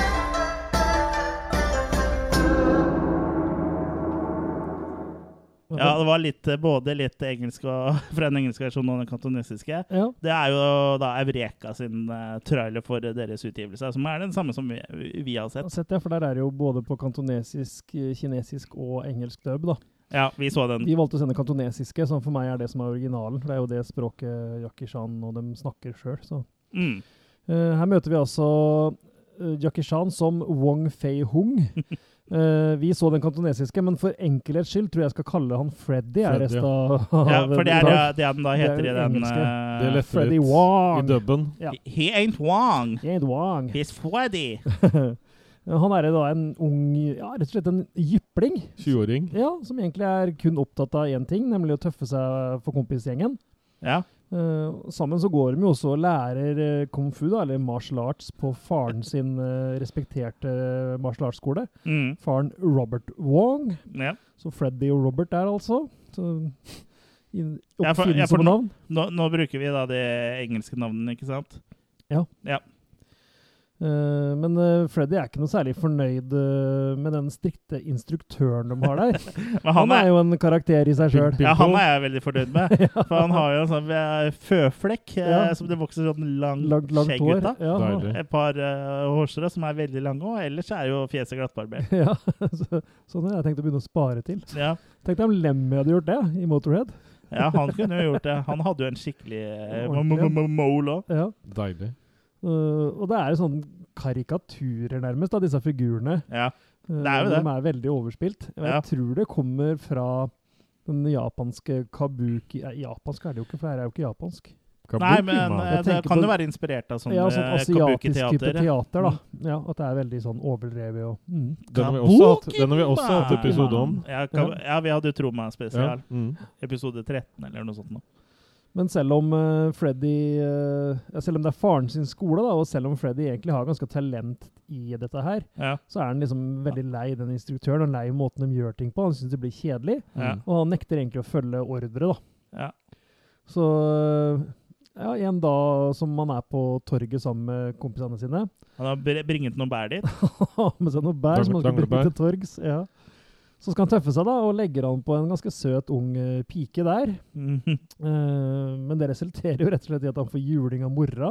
Ja, det var litt, eh, både litt engelsk og, fra den engelske versjonen og den kantonesiske. Ja. Det er jo da Eureka sin eh, trailer for deres utgivelse, som er den samme som vi, vi har sett. sett det, for der er det jo både på kantonesisk, eh, kinesisk og engelsk dub, da. Ja, vi så den. Vi valgte å sende kantonesiske, som for meg er det som er originalen. For det er jo det språket Jackie Chan og dem snakker sjøl, så Mm. uh, her møter vi altså Jackie Chan som Wong Fei-hung. Eh, vi så den kantonesiske, men for enkelhets skyld tror jeg jeg skal kalle han Freddy. Freddy, resten ja. av Ja, for det er det, han da Det er heter i den engelske. eh, Det er Freddy Wong. i dubben. Ja. he, he ain't Wong, He ain't Wong. he's Freddy. han er da en ung, ja, rett og slett en jypling. 20-åring. Ja, som egentlig er kun opptatt av én ting, nemlig å tøffe seg for kompisgjengen. Ja. Eh, sammen så går de jo også og lærer eh, kung fu, da, eller martial arts, på faren sin uh, respekterte martial arts-skole. Mm. Faren Robert Wong. ja. Så Freddy og Robert der, altså. Så, Ja, ja, Oppfinnsomme nå- navn. Nå, nå bruker vi da de engelske navnene, ikke sant? Eh, men uh, Freddy er ikke noe særlig fornøyd uh, med den strikte instruktøren de har der. Men Han er jo en karakter i seg sjøl. Ja, han er jeg veldig fornøyd med. For han har jo en sånn føflekk Ja. som det vokser sånn lang Langt, langt skjegg ut av. Ja. Et par uh, hårstrå som er veldig lange, og ellers er jo fjeset glattbarbert. ja, så, sånn har jeg tenkt å begynne å spare til. Ja. Tenk deg om Lemmy hadde gjort det i Motorhead. ja, han kunne jo gjort det. Han hadde jo en skikkelig uh, mole òg. Ja. Deilig. Uh, og det er jo sånne karikaturer, nærmest, av disse figurene. Ja. Uh, Det er jo det. De er veldig overspilt. Og jeg Ja. tror det kommer fra den japanske kabuki eh, Japansk er det jo ikke, for det her er jo ikke japansk. Kabuki, Nei, men eh, Jeg det kan på- jo være inspirert av sånn ja, sånn eh, asiatisk type teater, da. Ja, At det er veldig sånn overdrevet og mm. Den har vi også hatt, den har vi også hatt episode om. Ja, ja, vi hadde jo Troma Ja. spesial. Mm. Episode 13 eller noe sånt. Nå. Men selv om uh, Freddy uh, ja, Selv om det er faren sin skole, da, og selv om Freddy egentlig har ganske talent i dette her, Ja. så er han liksom veldig lei den instruktøren og lei måten de gjør ting på. Han syns det blir kjedelig, Ja. og han nekter egentlig å følge ordre, da. Ja. Så ja, en dag som man er på torget sammen med kompisene sine, Han har bringet noen bær dit. med seg noen bær som han skal bringe til torgs. Ja. Så skal han tøffe seg, da, og legger han på en ganske søt ung eh, pike der. Mhm. uh, men det resulterer jo rett og slett i at han får juling av mora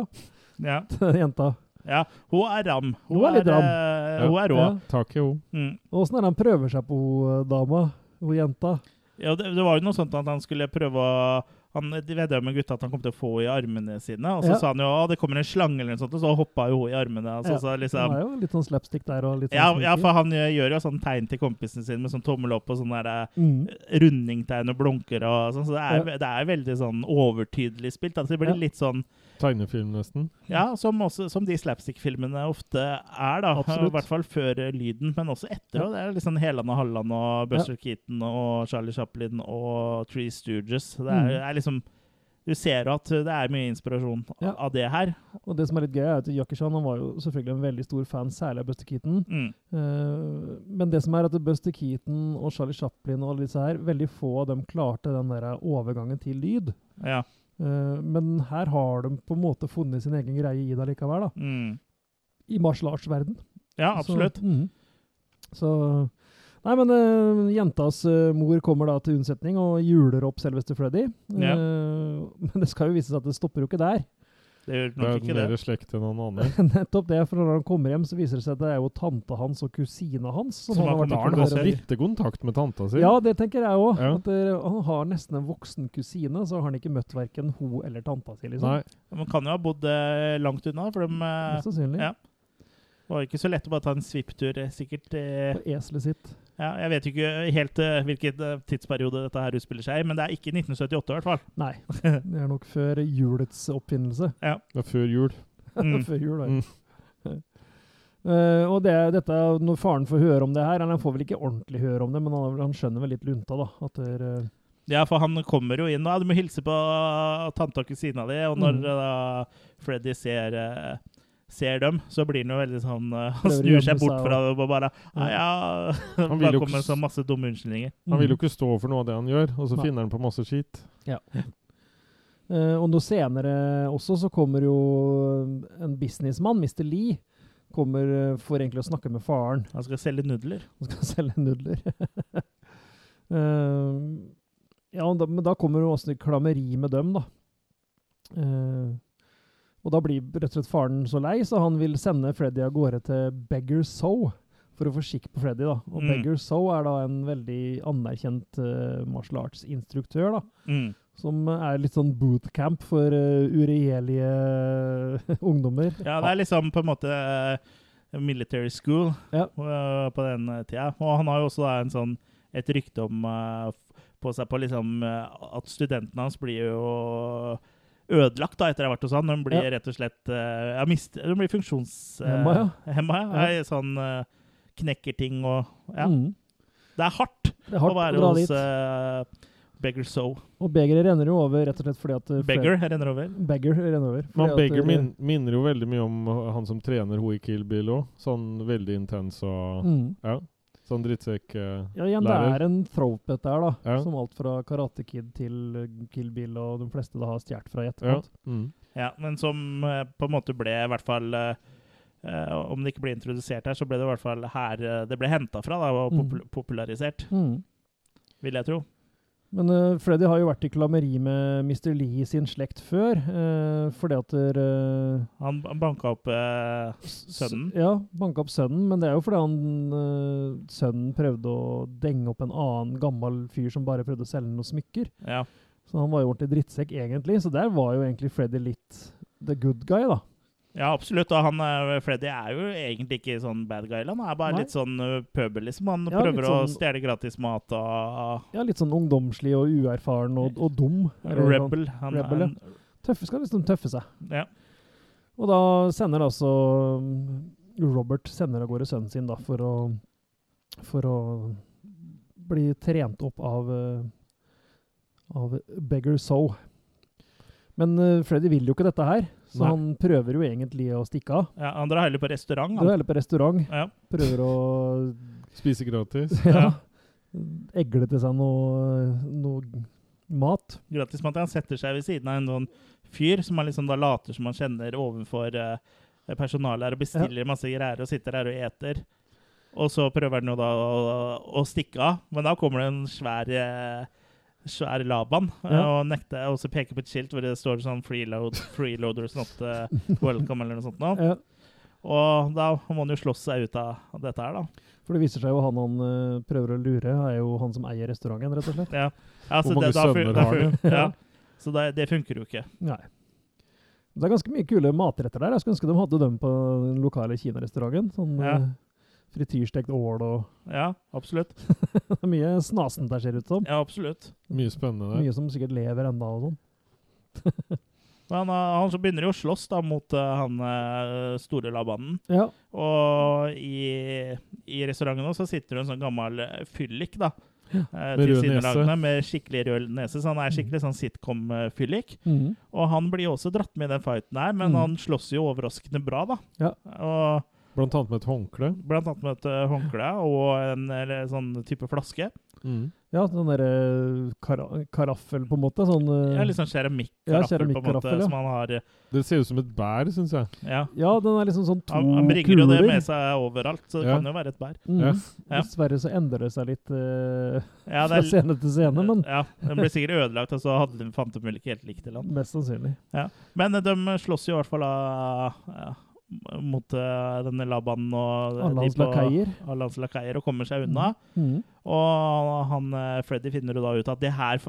ja. til den jenta. ja. Hun er ram. Hun er litt ram. eh, hun er rå. Ja. Tak i henne. Mm. Åssen er det han prøver seg på hun, dama, hun jenta? Ja, det, det var jo noe sånt at han skulle prøve å han vedda med gutta at han kom til å få henne i armene sine. Og så Ja. sa han jo at det kommer en slange, eller noe sånt, og så hoppa jo hun i armene. Altså, Ja, så liksom, er jo litt sånn slapstick der. og litt sånn ja, ja, for han gjør- gjør jo sånn tegn til kompisen sin med sånn tommel opp og sånn eh, mm. rundingtegn og blunker og sånn. Så det er, det er veldig sånn overtydelig spilt. Altså, det blir litt sånn Tegnefilm, nesten. Ja, som, også, som de slapstick-filmene ofte er, da. Absolutt. I hvert fall før eh, lyden, men også etter. Ja. Og det er liksom Heland og Halland og Buster Keaton og Charlie Chaplin og Three Stooges. Det er, Mm. er liksom Du ser at det er mye inspirasjon Ja. av det her. Og det som er litt gøy, er at Jackie Chan han var jo selvfølgelig en veldig stor fan, særlig av Buster Keaton. Mm. Uh, men det som er at Buster Keaton og Charlie Chaplin og alle disse her, veldig få av dem klarte den der overgangen til lyd. Ja. Eh, men her har de på en måte funnet sin egen greie i det likevel, da. Mm. I martial arts-verden. ja, absolutt. Så, mm. så Nei, men uh, jentas uh, mor kommer da til unnsetning og juler opp selveste Freddy. Ja. Men det skal jo vise seg at det stopper jo ikke der. Det gjør Det nok er ikke det. mer slekt enn noen andre. Nettopp det, for når han kommer hjem, så viser det seg at det er jo tante hans og kusina hans som, Som han har vært barn i Han kontakt med. så vidt kontakt med tanta si. Ja, det tenker jeg òg. Ja. Han har nesten en voksen kusine, så har han ikke møtt verken hun eller tanta si. liksom. Nei, Man kan jo ha bodd eh, langt unna, for de eh, Mest sannsynlig. ja. Det var ikke så lett å bare ta en svipptur, eh, sikkert. eh, På eselet sitt. Ja, jeg vet ikke helt uh, hvilken eh, tidsperiode dette her utspiller seg i, men det er ikke 1978 i hvert fall. Nei, det er nok før julets oppfinnelse. det er før jul. Mm. før jul, da. Mm. Uh, og det, dette, når faren får høre om det her, han får vel ikke ordentlig høre om det, men han, han skjønner vel litt lunta, da. At det, er, eh, Ja, for han kommer jo inn og ja, du må hilse på tante og kusina di, og når Mm. eh, da Freddy ser, eh, ser dem, så blir han jo veldig sånn eh, Han snur seg bort fra det og bare Ja. Ja, ja Han vil jo kommer ikke med så masse dumme unnskyldninger. Han vil jo ikke stå for noe av det han gjør, og så Nei. finner han på masse skit. Uh, og noe senere også så kommer jo en businessmann, Mr. Lee, kommer eh, for egentlig å snakke med faren. Han skal selge nudler. Han skal selge nudler. uh, ja, da, men da kommer jo også et klammeri med dem, da. Eh, og da blir rett og slett faren så lei, så han vil sende Freddy av gårde til Beggar Soe for å få skikk på Freddy. da. Og Mm. Beggar Soe er da en veldig anerkjent uh, martial arts-instruktør, da. Mm. Som er litt sånn bootcamp for uh, uregjerlige ungdommer. Ja, det er liksom på en måte uh, military school Ja. uh, på den tida. Og han har jo også da en sånn, et rykte om på seg på liksom at studentene hans blir jo ødelagt da etter å ha vært hos han. De blir Ja. rett og slett uh, mist, De blir funksjonshemma. uh, ja. Hemma, ja. Ja. Sånn uh, knekker ting og Ja. Mm. Det er hardt, Det er hardt å være å hos uh, Beggar So. Og begeret renner jo over rett og slett fordi at Beggar renner over. Beggar renner over. Men Beggar min, minner jo veldig mye om han som trener ho i Kill Bill òg. Sånn veldig intens og mm. Ja. Sånn drittsekk uh, Ja, igjen, det er en throwpet der, da. Ja. Som alt fra Karate Kid til uh, Kill Bill, og de fleste da har stjålet fra i Ja. Mm. Ja, men som uh, på en måte ble i hvert fall eh, eh, Om det ikke ble introdusert her, så ble det i hvert fall her eh, det ble henta fra da, og Mm. popularisert, Mm. vil jeg tro. Men uh, Freddy har jo vært i klammeri med Mr. Lee sin slekt før, uh, fordi at uh, Han banka opp sønnen. Ja, banka opp sønnen, men det er jo fordi han sønnen prøvde å denge opp en annen gammel fyr som bare prøvde å selge noen smykker. Ja. Så han var jo ordentlig drittsekk, egentlig. Så der var jo egentlig Freddy litt the good guy, da. Ja, absolutt. Og han, eh, Freddy er jo egentlig ikke sånn bad guy. Han er bare Nei. litt sånn uh, pøbel, liksom. Han Ja, prøver sånn, å sånn- stjele gratis mat og Ja, litt sånn ungdomslig og uerfaren og, og dum. Rebel. Han, Rebel. Han, ja. Tøffe skal liksom tøffe seg. ja. Og da sender altså um, Robert sender av gårde sønnen sin da, for å, for å bli trent opp av, uh, av Beggar So. Men uh, Freddy vil jo ikke dette her, så Nei. han prøver jo egentlig å stikke av. ja, han drar heller på restaurant. Han. Drar heller på restaurant, Ja. prøver å Spise gratis. ja, egle til seg noe, noe mat. gratis mat. Han setter seg ved siden av en sånn fyr som han liksom da later som han kjenner overfor eh, personalet her, og bestiller masse greier og sitter her og eter. Og så prøver han jo da å, å stikke av, men da kommer det en svær eh, svær Laban eh, Ja. og nekter og så peker på et skilt hvor det står sånn freeload, 'Freeloaders not eh, welcome' eller noe sånt. Nå. Ja, Og da må han jo slåss seg ut av dette her, da. for det viser seg jo han han uh, prøver å lure, er jo han som eier restauranten, rett og slett. Ja. Altså, Hvor mange det, sønner har de? Ja. Så det, det funker jo ikke. Nei. Det er ganske mye kule matretter der. Jeg skulle ønske de hadde dem på den lokale kinarestauranten. Sånn Ja. Eh, frityrstekt ål og Ja, absolutt. Det er mye snasent der, ser det ut som. Ja, absolutt. Mye spennende der. Mye som sikkert lever enda og sånn. Men han, han så begynner jo å slåss da mot uh, han eh, store labanen. Ja. Og i, i restauranten også så sitter det en sånn gammel eh, fyllik, da. eh, Med rød tilsynelatende, nese. Med skikkelig rød nese. Så han er skikkelig sånn sitcom-fyllik. Mm. Og han blir jo også dratt med i den fighten her, men Mm. han slåss jo overraskende bra, da. Ja. Og Blant annet med et håndkle. blant annet med et eh, håndkle og en eller, sånn type flaske. Mm. Ja, sånn derre kara karaffel, på en måte. Sånn eh, Ja, litt sånn keramikkaraffel, Ja, på en måte, ja. som han har. eh, Det ser ut som et bær, syns jeg. Ja. Ja, den er liksom sånn to Han, han bringer jo det med seg overalt, så det Ja. kan jo være et bær. Mm. Ja. Ja. Dessverre så endrer det seg litt uh, Ja, fra scene til scene, men ja, Den ble sikkert ødelagt, og så hadde de fant de vel ikke helt likt til han. mest sannsynlig. Men eh, de slåss jo i hvert fall av, ja, mot eh, denne Laban og Alle hans lakaier. lakaier og kommer seg unna. Mhm. Og han eh, Freddy finner jo da ut at det her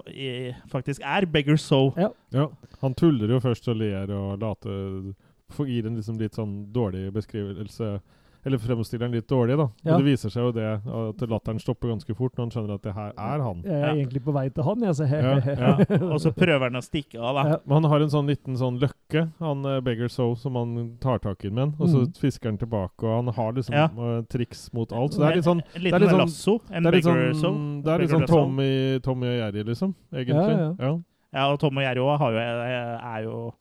faktisk er Beggar Sow. Ja. Han tuller jo først og ler og later Gir en liksom litt sånn dårlig beskrivelse Eller fremstiller den litt dårlig, da. Ja. Og det viser seg jo det at latteren stopper ganske fort når han skjønner at det her er han. Jeg er Ja. egentlig på vei til han, jeg. Så Ja, Ja, og så prøver han å stikke av, da. Ja. Men han har en sånn liten sånn løkke, han eh, Beggar Sow, som han tar tak i med den. Og så mm. fisker han tilbake, og han har liksom Ja. eh, triks mot alt. Så det er litt sånn En liten sånn- lasso. En det er litt Beggar sånn, Sow. det er litt sånn. Tommy, Tommy og Jerry, liksom. Egentlig. Ja, ja. Ja. Ja, og Tom og Jerry også er jo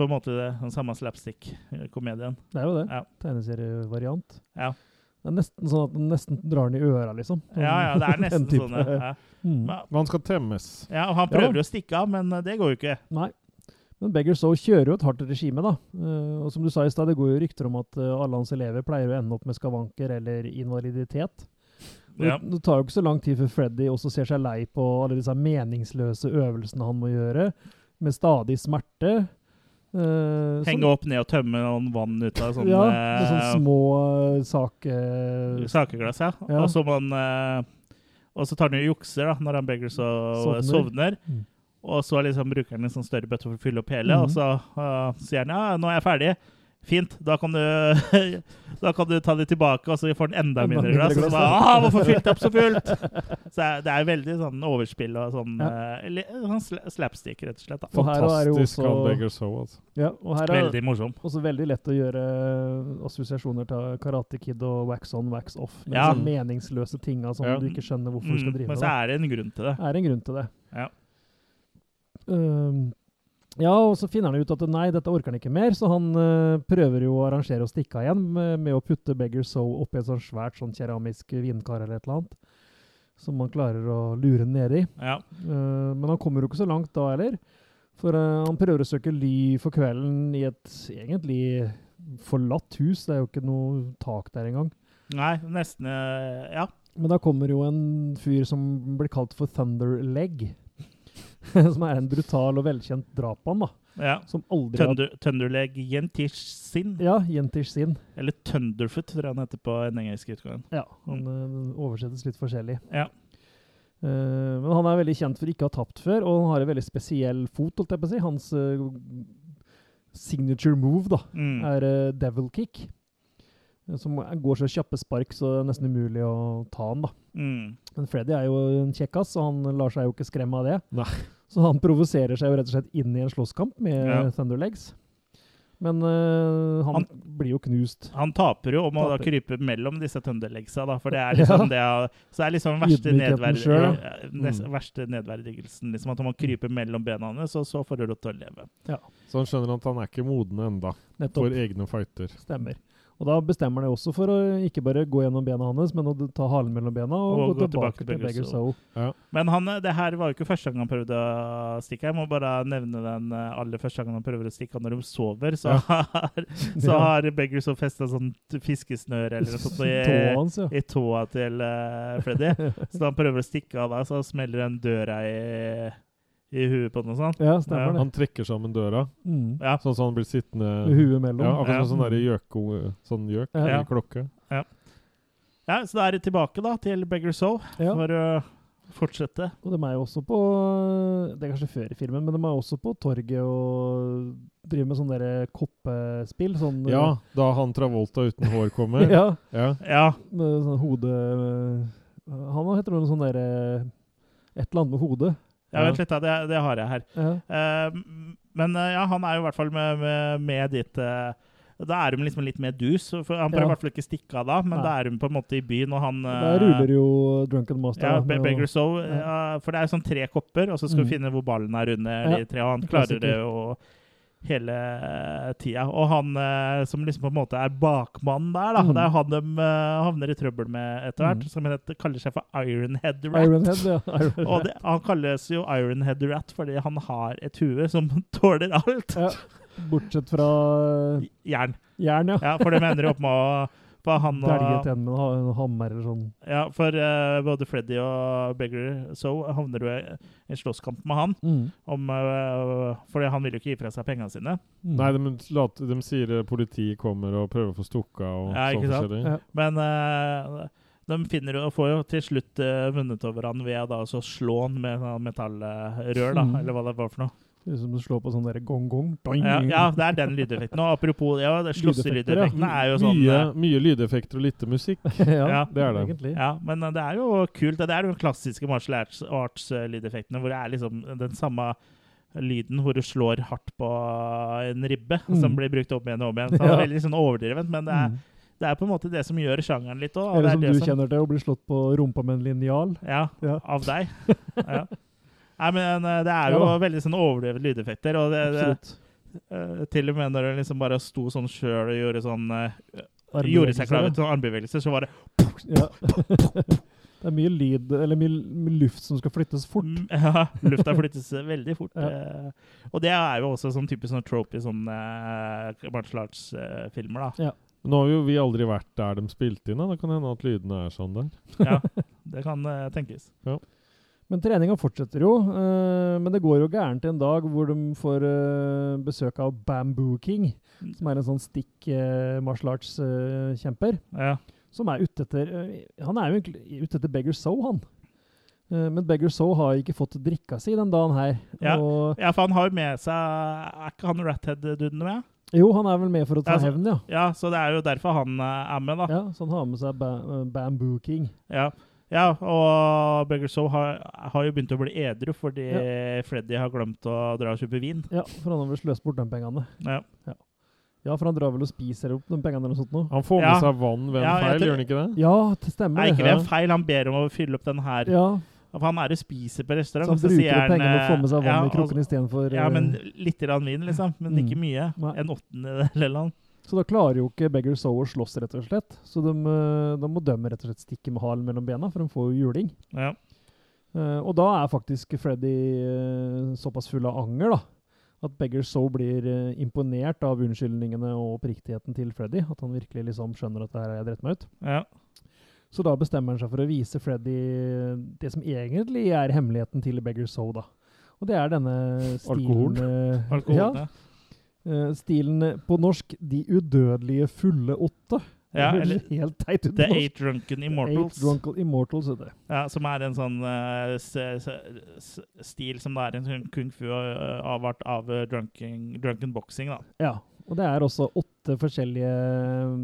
på en måte det, den samme slapstick-komedien. Det er jo det. Ja. Tegneserievariant. Ja. Det er nesten sånn at den nesten drar den i øra, liksom. ja, ja, det er nesten sånn. Ja. Mm. Men- han skal temmes. ja, og han Ja. prøver å stikke av, men eh, det går jo ikke. Nei. Men Beggar Soe kjører jo et hardt regime, da. Eh, og som du sa i stad, det går jo rykter om at eh, alle hans elever pleier å ende opp med skavanker eller invaliditet. Ja. Det, det tar jo ikke så lang tid før Freddy også ser seg lei på alle disse meningsløse øvelsene han må gjøre, med stadig smerte. Eh, Henge opp ned og tømme noen vann ut av sånne Ja, med sånne små uh, sake... sakeglass, ja. Ja. Og så man eh, Og så tar han jo jukser da, når han Beggars og Sovner. sovner. Mm. Og så liksom bruker han en sånn større bøtte for å fylle opp hele, Mhm. og så uh, sier han ja, nå er jeg ferdig. Fint, da kan du, da kan du ta det tilbake, og så får den enda Enda mindre glass. Og så bare, ah, hvorfor fylte jeg opp så fullt? Så det er veldig sånn overspill og sånn, Ja. eh, sånn slapstick, rett og slett. Da. Og her Fantastisk Beggar Soul, altså. Ja, og her er Veldig morsom. også veldig lett å gjøre assosiasjoner til Karate Kid og Wax On, Wax Off. Med Ja. sånne meningsløse tinga som Ja. du ikke skjønner hvorfor du skal drive med. men så er det en grunn til det. Det er en grunn til det. Ja. Um, ja, og så finner han ut at nei, dette orker han ikke mer, så han uh, prøver jo å arrangere å stikke av igjen med, med å putte Beggar Soul oppi et sånn svært sånn keramisk vinkar eller et eller annet. Som man klarer å lure nedi. Ja. Uh, men han kommer jo ikke så langt da heller. For uh, han prøver å søke ly for kvelden i et egentlig forlatt hus. Det er jo ikke noe tak der engang. Nei, nesten Ja. Men da kommer jo en fyr som blir kalt for Thunder Leg. som er en brutal og velkjent drapmann, ja. Som aldri har Thunder, Thunderleg Jentishin. Ja, Jentish sin. Eller Thunderfoot, tror jeg han heter på den engelske utgaven. Ja, han mm. oversettes litt forskjellig. Ja. Uh, men han er veldig kjent for ikke å ha tapt før, og han har en veldig spesiell fot, holdt jeg på å si. Hans uh, signature move da, Mm. er uh, devil kick. Eh, Som går så kjappe spark, så det er nesten umulig å ta han. da. Mm. Men Freddy er jo en kjekkas, og han lar seg jo ikke skremme av det. Nei. Så han provoserer seg jo rett og slett inn i en slåsskamp med Ja. Thunderlegs. Men uh, han, Han- blir jo knust. Han taper jo og må da krype mellom disse Thunderlegsa, da, for det er liksom Ja. det er- Så er liksom verste, nedverd selv, ja. ja, Mm. verste nedverdigelsen. Liksom, at han må krype mellom bena hans, og så får du lov til å leve. Så han skjønner at han er ikke moden enda Nettopp. for egne fighter. Stemmer. Og da bestemmer de også for å ikke bare gå gjennom bena hans, men å ta halen mellom bena og, Og gå gå tilbake, til Beggar Soul. Ja. Men han, det her var jo ikke første gang han prøvde å stikke. Jeg må bare nevne den eh, aller første gangen han prøver å stikke når de sover. Så, har, så Ja. har Beggar Soul festa sånn fiskesnør fiskesnøre eller noe sånt i, hans, ja. i tåa til uh, Freddy. Så da han prøver å stikke av der, så smeller den døra i, i huet på den og sånn. Ja, stemmer det. Han trekker sammen døra, Mm. Ja. sånn at han blir sittende Med huet mellom. Ja, akkurat Ja. sånn der jøk. sånn gjøk Ja. i klokke. ja, så da er det tilbake da til Beggar Soul Ja. for å fortsette. Og de er jo også på Det er kanskje før i filmen, men de er også på torget og driver med sånn derre koppespill. Sånn Ja, da han Travolta uten hår kommer. ja. ja. Ja, Med sånn hode Han heter noe sånn derre Et eller annet med hodet. Ja vent litt, da. Det, det har jeg her. Ja. Uh, men eh, ja, han er jo i hvert fall med, med, med dit uh, Da er hun liksom litt mer dus. For han prøver i hvert fall ikke stikke av da, men Nei. da er hun på en måte i byen, og han uh, Da ruler jo Drunken Master. ja, Be Beggar Soul. for det er sånn tre kopper, og så skal Mm. vi finne hvor ballen er under de tre, og han klarer det jo hele tida. Og han eh, som liksom på en måte er bakmannen der, da, Mm. det er han de eh, havner i trøbbel med etter hvert, Mm. som heter, kaller seg for Ironhead Rat. Ironhead, ja. Ironhead. Og det, han kalles jo Ironhead Rat fordi han har et hue som tåler alt. Ja. Bortsett fra Jern. jern, ja. Ja, for det mener jo opp med å for han og, Dæljet igjen med en hammer eller sånn. ja, for uh, både Freddy og Beggar So havner du i en slåsskamp med han. Mm. Om, uh, fordi han vil jo ikke gi fra seg pengene sine. Mm. Nei, de, lat- de sier eh, politiet kommer og prøver å få stukka og Ja, sånn forskjellig. Ja. Men uh, de finner jo, får jo til slutt vunnet over han ved da, å slå han med sånn metallrør, da, Mm. eller hva det var for noe. Det er som å slå på sånn derre gong-gong. Ja, ja, det er den lydeffekten. Og apropos ja, det slåsselydeffekten er jo sånn Mye, eh, mye lydeffekter og lite musikk. ja, Ja, det er det. Egentlig. Ja, men eh, det er jo kult. Det er de klassiske martial arts- arts-lydeffektene hvor det er liksom den samme lyden hvor du slår hardt på en ribbe, Mm. som blir brukt opp igjen og om igjen. Så det er veldig sånn overdrevent, men det er, Mm. det er på en måte det som gjør sjangeren litt òg. Eller som du kjenner til, å bli slått på rumpa med en linjal. Ja, Ja. av deg. Ja. Nei, men eh, det er jo Ja veldig sånn overdrevet lydeffekter, og det, det. Eh, til og med når det liksom bare sto sånn sjøl og gjorde sånn uh, Gjorde seg klar til sånn armbevegelser, så var det Ja. det er mye lyd, eller mye, luft som skal flyttes fort. Mm, Ja, lufta flyttes veldig fort. Ja. eh, og det er jo også sånn typisk sånn trope i sånne uh, martial arts-filmer, da. Nå har jo vi aldri vært der de spilte inn. Da. Det kan hende at lydene er sånn der. Ja, det kan tenkes. tenkes. Men treninga fortsetter jo. Uh, men det går jo gærent en dag hvor de får uh, besøk av Bamboo King, Mm. som er en sånn stick uh, martial arts-kjemper. Ja. som er ute etter Han er jo egentlig ute etter Beggar Soe, han. Men Beggar Soe har ikke fått drikka si den dagen her. Ja. Ja, for han har jo med seg Er ikke han Rathead-duden med? jo, han er vel med for å ta Altså, hevn, ja. Ja, så det er jo derfor han er med, da. ja. Så han har med seg ba Bamboo King. Ja, ja og Beggar Soe har, har jo begynt å bli edru fordi Freddy har glemt å dra og kjøpe vin. Ja, for han har vel sløst bort de pengene. Ja. Ja, for han drar vel og spiser opp de pengene eller noe sånt nå. Han får med Ja. seg vann ved en Ja, feil, gjør han ikke det? Ja, det stemmer. Nei, ikke ved en feil. Han ber om å fylle opp den her. Ja, For han er og spiser på restaurant. så han bruker så pengene og eh, får med seg vann ja, i krukken istedenfor Ja, men litt grann vin, liksom. Men Mm. ikke mye. Nei. En åttendedel eller noe. Så da klarer jo ikke Beggar Soe å slåss, rett og slett. Så de, de må dømme rett og slett stikke med halen mellom bena, for de får jo juling. Ja. Uh, og da er faktisk Freddy uh, såpass full av anger da, at Beggar Soe blir uh, imponert av unnskyldningene og oppriktigheten til Freddy. At han virkelig liksom skjønner at det her har jeg dritt meg ut. Ja. Så da bestemmer han seg for å vise Freddy det som egentlig er hemmeligheten til Beggar Soe. da. Og det er denne Alkohol. stilen eh, Alkohol, ja, ja. Eh, Stilen eh, på norsk 'De udødelige fulle åtte'. Ja, Det eller helt teit ut The norsk. Eight Drunken Immortals. Eight Drunken Immortals, heter det. Ja, som er en sånn s stil som det er en sånn kung fu uh, avart av drunken, drunken boxing, da. Ja. Og det er også åtte forskjellige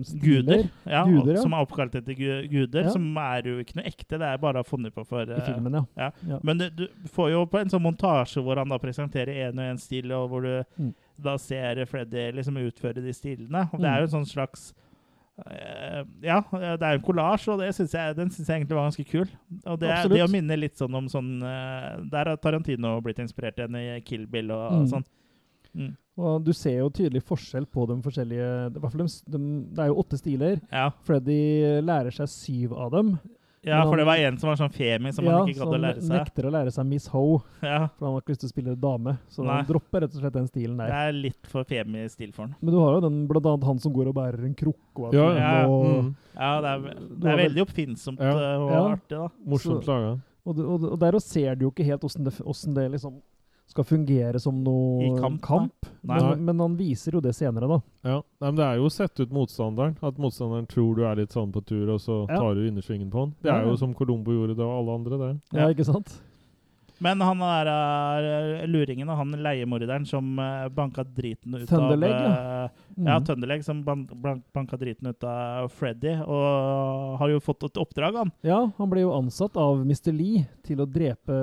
stiler. Guder, ja, Guder, ja. som er oppkalt etter gu guder, Ja. som er jo ikke noe ekte, det er bare funnet på for I eh, filmen, ja. Men du, du får jo på en sånn montasje hvor han da presenterer en og en stil, og hvor du Mm. Da ser Freddy liksom utføre de stilene. Og det Mm. er jo en sånn slags eh, Ja, det er jo en kollasj, og det synes jeg, den syns jeg egentlig var ganske kul. Og det, det å minne litt sånn om sånn eh, Der har Tarantino blitt inspirert igjen i Kill Bill og, Mm. sånn. Mm. Og du ser jo tydelig forskjell på de forskjellige de, de, Det er jo åtte stiler. Ja. Freddy lærer seg syv av dem. Ja, for det var en som var sånn femi, som ja, han ikke gadd å lære seg. Ja, som nekter å lære seg Miss Ho, Ja, for han har ikke lyst til å spille dame. Så Nei. han dropper rett og slett den stilen der. det er litt for femi-stil for han. Men du har jo den, blant annet han som går og bærer en krukke. Ja, ja. og, Mm. Ja, det er, det er veldig oppfinnsomt Ja. eh, og Ja. artig, da. Morsomt laga. og, og, og der ser du jo ikke helt åssen det, hvordan det liksom skal fungere som noe I kamp. Nei. Men, men han viser jo det senere, da. Ja. Nei, men det er jo å sette ut motstanderen. At motstanderen tror du er litt sånn på tur, og så Ja. tar du innersvingen på han. Det Ja, er ja. jo som Colombo gjorde det, og alle andre, det. Ja, Ja. ikke sant? Men han er eh, luringen og han leiemorderen som uh, banka driten ut Thunderleg, av ja. eh, Ja, Mm. Thunderleg som ban ban banka driten ut av Freddy, og har jo fått et oppdrag, han. Ja, han ble jo ansatt av Mr. Lee til å drepe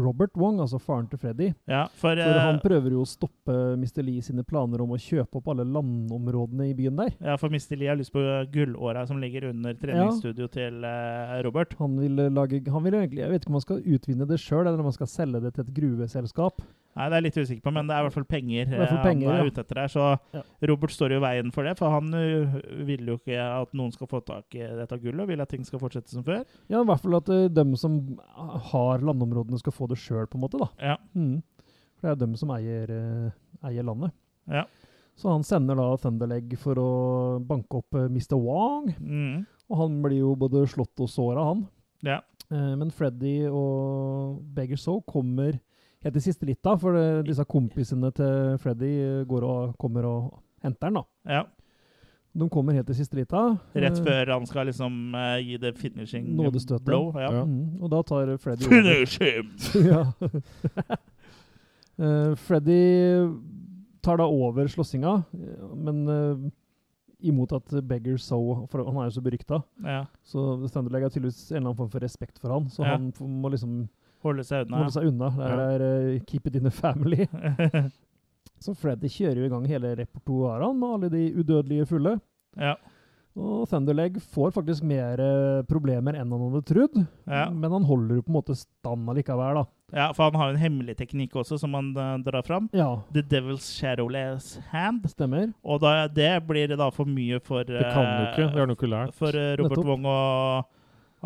Robert Wong, altså faren til Freddy. Ja, for, For eh, han prøver jo å stoppe Mr. Lee sine planer om å kjøpe opp alle landområdene i byen der. ja, for Mr. Lee har lyst på gullåra som ligger under treningsstudio til eh, Robert. Han vil eh, lage Han vil egentlig Jeg vet ikke om han skal utvinne det sjøl, om han skal selge det til et gruveselskap. Nei, det er jeg litt usikker på, men det er i hvert fall penger, hvert fall eh, penger, han er ja. ute etter her. Så Ja. Robert står jo i veien for det, for han uh, vil jo ikke at noen skal få tak i dette gullet, og vil at ting skal fortsette som før. Ja, i hvert fall at uh, dem som har landområdene, skal få det sjøl, på en måte. da. Ja. Mm. For det er dem som eier, eh, eier landet. Ja. Så han sender da Thunderleg for å banke opp eh, Mr. Wong, Mm. og han blir jo både slått og såra, han. Ja. Eh, men Freddy og Beggar Soe kommer helt til siste litt, da, for disse kompisene til Freddy eh, går og kommer og henter han. da. ja. De kommer helt til siste lita. Rett eh, før han skal liksom eh, gi det finishing Nådestøtet. blow. Ja. Ja. Mm, og da tar Freddy. Finish him! ja. Eh, Freddy tar da over slåssinga, eh, men eh, imot at Beggar So For han er jo så berykta. Ja. Så Thunderleg har tydeligvis en eller annen form for respekt for han, så Ja. han må liksom Holde seg unna. holde seg unna. Det Ja. er uh, 'keep it in the family'. Så Freddy kjører jo i gang hele repertoaret med alle de udødelige fulle. ja. Og Thunderleg får faktisk mer eh, problemer enn han hadde trodd, Ja. men han holder jo på en måte stand allikevel, da. Ja, for han har jo en hemmelig teknikk også, som han uh, drar fram. Ja, The Devil's Shadowless Hand. stemmer. Og da, det blir da for mye for Det kan du eh, ikke. Det har du ikke lært. For uh, Robert Nettopp. Wong og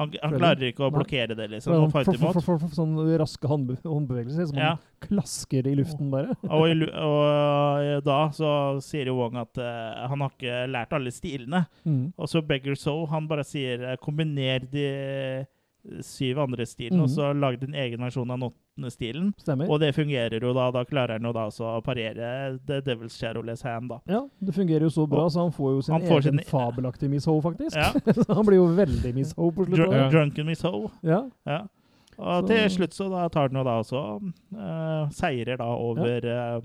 Han, han klarer ikke å blokkere det, liksom. For, for, for, for, sånne raske håndbevegelser som Ja. han klasker i luften bare. Og, i og eh, da så sier jo Wong at uh, han har ikke lært alle stilene. Mm. Og så Beggar Soul, han bare sier eh, kombiner de syv andre stilene, Mhm. og så lagd en egen versjon av den åttende stilen. Stemmer. Og det fungerer jo da. Da klarer han jo da også å parere The Devil's Shadowless Hand, da. Ja, det fungerer jo så bra, så han får jo sin får egen sin- fabelaktige Miss Ho, faktisk. Ja. Så han blir jo veldig Miss Ho på Dr. Ja. Drunken Miss Ho. Ja. Ja. Og Så- til slutt så da tar den jo da også uh, seirer da over eh,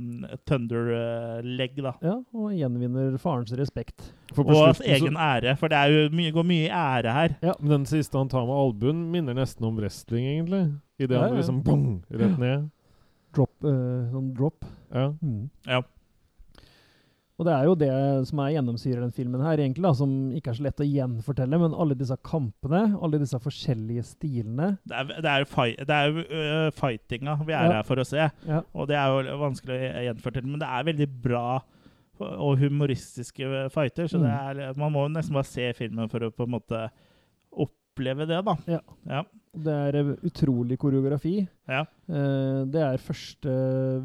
Thunder eh, Leg, da. ja, og gjenvinner farens respekt. For Og egen ære, for det er jo mye, går mye ære her. Ja, Men den siste han tar med albuen, minner nesten om wrestling, egentlig. Idet Ja, han ja. liksom bong, rett ned. Drop, uh, sånn drop. Ja. Mm. Ja. Og det er jo det som er gjennomsyrer den filmen her, egentlig, da, som ikke er så lett å gjenfortelle, men alle disse kampene, alle disse forskjellige stilene Det er, det er fight, det er øh, fightinga vi er Ja. her for å se, Ja, og det er jo vanskelig å gjenfortelle, men det er veldig bra og humoristiske fighter, så det er, man må nesten bare se filmen for å på en måte oppleve det, da. Ja. Ja. det er eh, utrolig koreografi. ja. Eh, det er første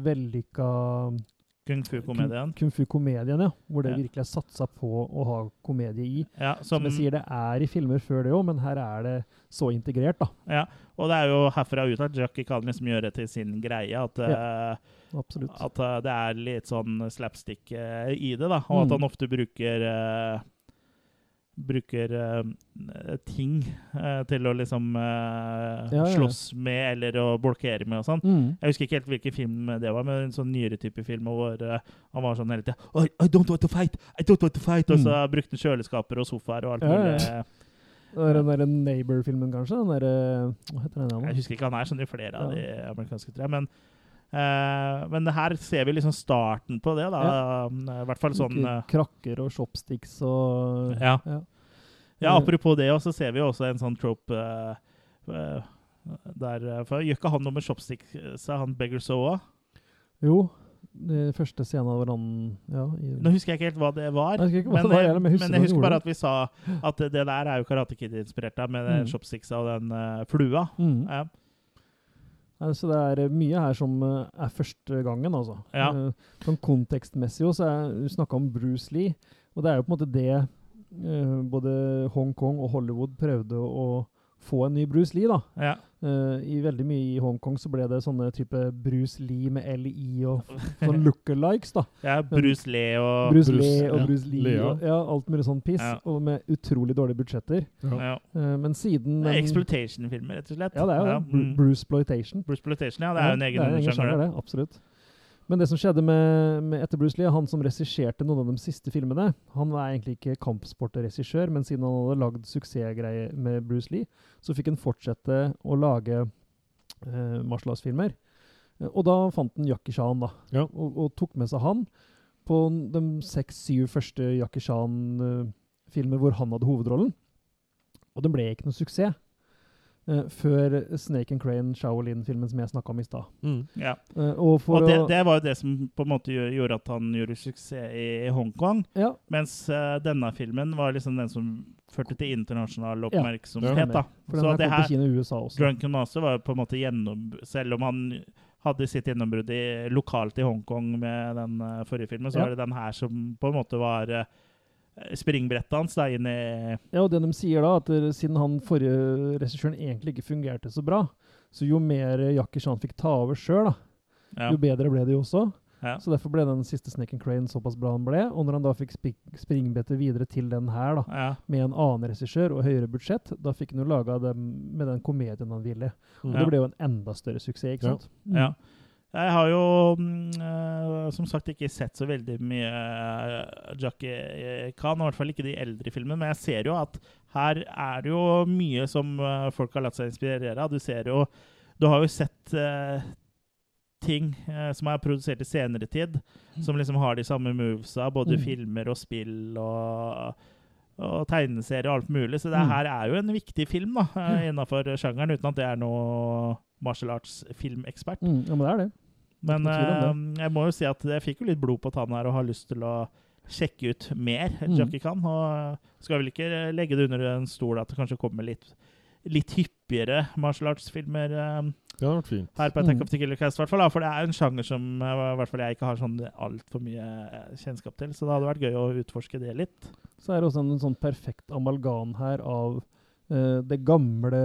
vellykka Kung fu-komedien. kung fu-komedien, ja, hvor det Ja. virkelig er satsa på å ha komedie i. Ja, Som som, jeg sier, det er i filmer før det òg, men her er det så integrert, da. ja. Og det er jo herfra ut at Jackie kan liksom gjøre det til sin greie, at, ja, uh, at uh, det er litt sånn slapstick uh, i det, da, og at Mm. han ofte bruker bruker uh, ting uh, til å liksom uh, Ja, ja. slåss med eller å blokkere med og sånn. Mm. Jeg husker ikke helt hvilken film det var, men en sånn nyere type film hvor han var sånn hele tida I, I don't want to fight! I don't want to fight! Og så brukte han kjøleskaper og sofaer og alt mulig. Ja, ja. den der Neighbor-filmen, kanskje? Den der, Hva heter den Jeg husker ikke, han er sånn i flere av Ja. de amerikanske, tror jeg. Men, Uh, men her ser vi liksom starten på det, da. I hvert fall sånn Krakker og chopsticks og Ja. ja. Ja, apropos det, og så ser vi jo også en sånn trope uh, der eh, For gjør ikke han noe med chopsticks, sa han Beggar Soa? Jo. Det første scenen hvor han ja, i, Nå husker jeg ikke helt hva det var. Jeg hva men, det var jeg, men jeg husker men jeg husker bare at vi sa at det, der er jo Karate Kid-inspirert av, med Mm. mm. chopsticksa og den uh, flua. Mm. Ja. Nei, Så det er mye her som uh, er første gangen, altså. Ja. Uh, Sånn kontekstmessig også, er Du snakka om Bruce Lee, og det er jo på en måte det både Hongkong og Hollywood prøvde å, få en ny Bruce Lee, da. Ja. Uh, I veldig mye i Hongkong så ble det sånne type Bruce Lee med LI og sånn lookalikes, da. ja, Bruce Lee og Bruce, Bruce, Lee og ja. Bruce Lee Lea. og ja, alt mulig sånn piss, Ja. og med utrolig dårlige budsjetter. ja. Uh, men siden Det er Exploitation-filmer, rett og slett. Ja, det er jo ja. Mm. Bruce Exploitation. Bruce Exploitation, ja. Det er jo en egen, er sjanger. sjanger, det. Absolutt. Men det som skjedde med, med etter Bruce Lee, han som regisserte noen av de siste filmene Han var egentlig ikke kampsportregissør, men siden han hadde lagd suksessgreier med Bruce Lee, så fikk han fortsette å lage eh, martial arts-filmer. Eh, Og da fant han Jackie Chan, da. Ja. Og, og tok med seg han på de seks-syv første Jackie Chan-filmer hvor han hadde hovedrollen. Og det ble ikke noe suksess. Eh, før Snake and Crane, Shaolin-filmen som jeg snakka om i stad. Mm. Ja. Uh, og for Og det, det var jo det som på en måte gjorde at han gjorde suksess i Hongkong. ja, Mens uh, denne filmen var liksom den som førte til internasjonal oppmerksomhet. Ja. da. for Så det her, Kina USA også. Drunken Master var jo på en måte gjennom... Selv om han hadde sitt gjennombrudd lokalt i Hongkong med den eh, forrige filmen, så Ja. var det den her som på en måte var uh, springbrettet hans da, inn i Ja, og det de sier da, at eh, siden han forrige regissøren egentlig ikke fungerte så bra, så jo mer Jackie Chan fikk ta over sjøl, ja. jo bedre ble det jo også. Ja. Så derfor ble den siste Snake and Crane såpass bra han ble. Og når han da fikk springbrettet videre til den her, da, Ja. med en annen regissør og høyere budsjett, da fikk han jo laga dem med den komedien han ville. Og Ja. det ble jo en enda større suksess, ikke Ja. sant? Mm. Jeg har jo mm, eh, som sagt ikke sett så veldig mye uh, Jackie Khan, i hvert fall ikke de eldre filmene, men jeg ser jo at her er det jo mye som eh, folk har latt seg inspirere av. Du ser jo Du har jo sett eh, ting eh, som er produsert i senere tid, som liksom har de samme movesa, både Mm. filmer og spill og og tegneserier og alt mulig. Så det Mm. her er jo en viktig film da, eh, innenfor sjangeren, uten at det er noe martial arts-filmekspert. Mm, ja, men det er det. Men Ikke eh, jeg må jo si at jeg fikk jo litt blod på tanna her og har lyst til å sjekke ut mer Mm. Jackie Khan. Og skal vel ikke legge det under en stol at det kanskje kommer litt, litt hyppigere martial arts-filmer eh, Det hadde vært fint. her på Attack Mm. of the Killer Cast, hvert fall, da, for det er jo en sjanger som eh, i hvert fall jeg ikke har sånn altfor mye eh, kjennskap til. Så det hadde vært gøy å utforske det litt. Så er det også en, sånn perfekt amalgam her av eh, det gamle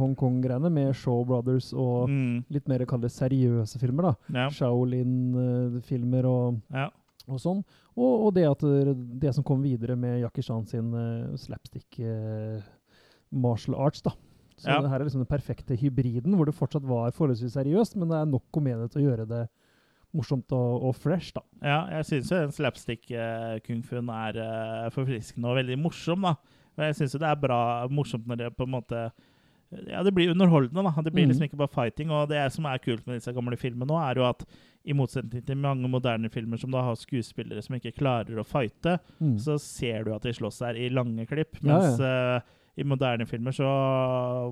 Hongkong-greiene med Shaw Brothers og Mm. litt mer kall det seriøse filmer. da. Ja. Shaolin-filmer og, Ja. og sånn. Og, og det at det, som kom videre med Jackie Chan sin uh, slapstick eh, martial arts. da. Så Ja. det her er liksom den perfekte hybriden, hvor det fortsatt var forholdsvis seriøst, men det er nok komedie til å gjøre det morsomt og, og fresh. da. Ja, jeg syns jo den slapstick-kung-fuen er forfriskende og veldig morsom, da. Og jeg syns jo det er bra morsomt når det på en måte Ja, det blir underholdende, da. Det blir liksom Mhm. ikke bare fighting. Og det som er kult med disse gamle filmene nå, er jo at i motsetning til mange moderne filmer som da har skuespillere som ikke klarer å fighte, Mm. så ser du at de slåss her i lange klipp. Ja, Mens Uh, i moderne filmer så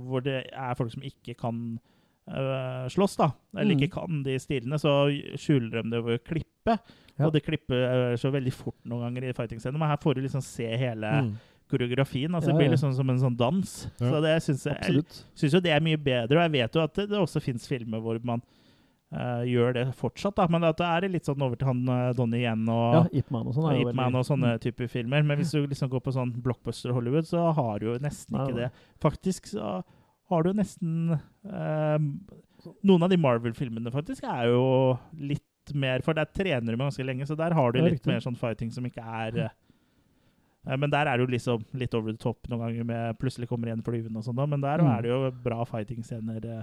hvor det er folk som ikke kan uh, slåss, da, eller Mm. ikke kan de stilene, så skjuler de det ved å klippe. Ja. Og det klipper uh, så veldig fort noen ganger i fighting-scenen. Men her får du liksom se hele Mm. Koreografien. altså Ja, Det blir ja. liksom som en sånn dans. Ja. Så det syns jeg, synes jo det er mye bedre. Og jeg vet jo at det, det også fins filmer hvor man uh, gjør det fortsatt, da. Men at det er litt sånn over til han uh, Donnie Yen og Ja, Ip Man og sånn. og Ip Man og sånne Mm. typer filmer. Men hvis du liksom går på sånn blockbuster Hollywood, så har du jo nesten ikke det. Faktisk så har du nesten uh, Noen av de Marvel-filmene faktisk er jo litt mer For der trener du med ganske lenge, så der har du litt mer sånn fighting som ikke er eh, Men der er det jo liksom litt over the top noen ganger med plutselig kommer igjen flyvende og sånn, men der Mm. er det jo bra fighting-scener. eh,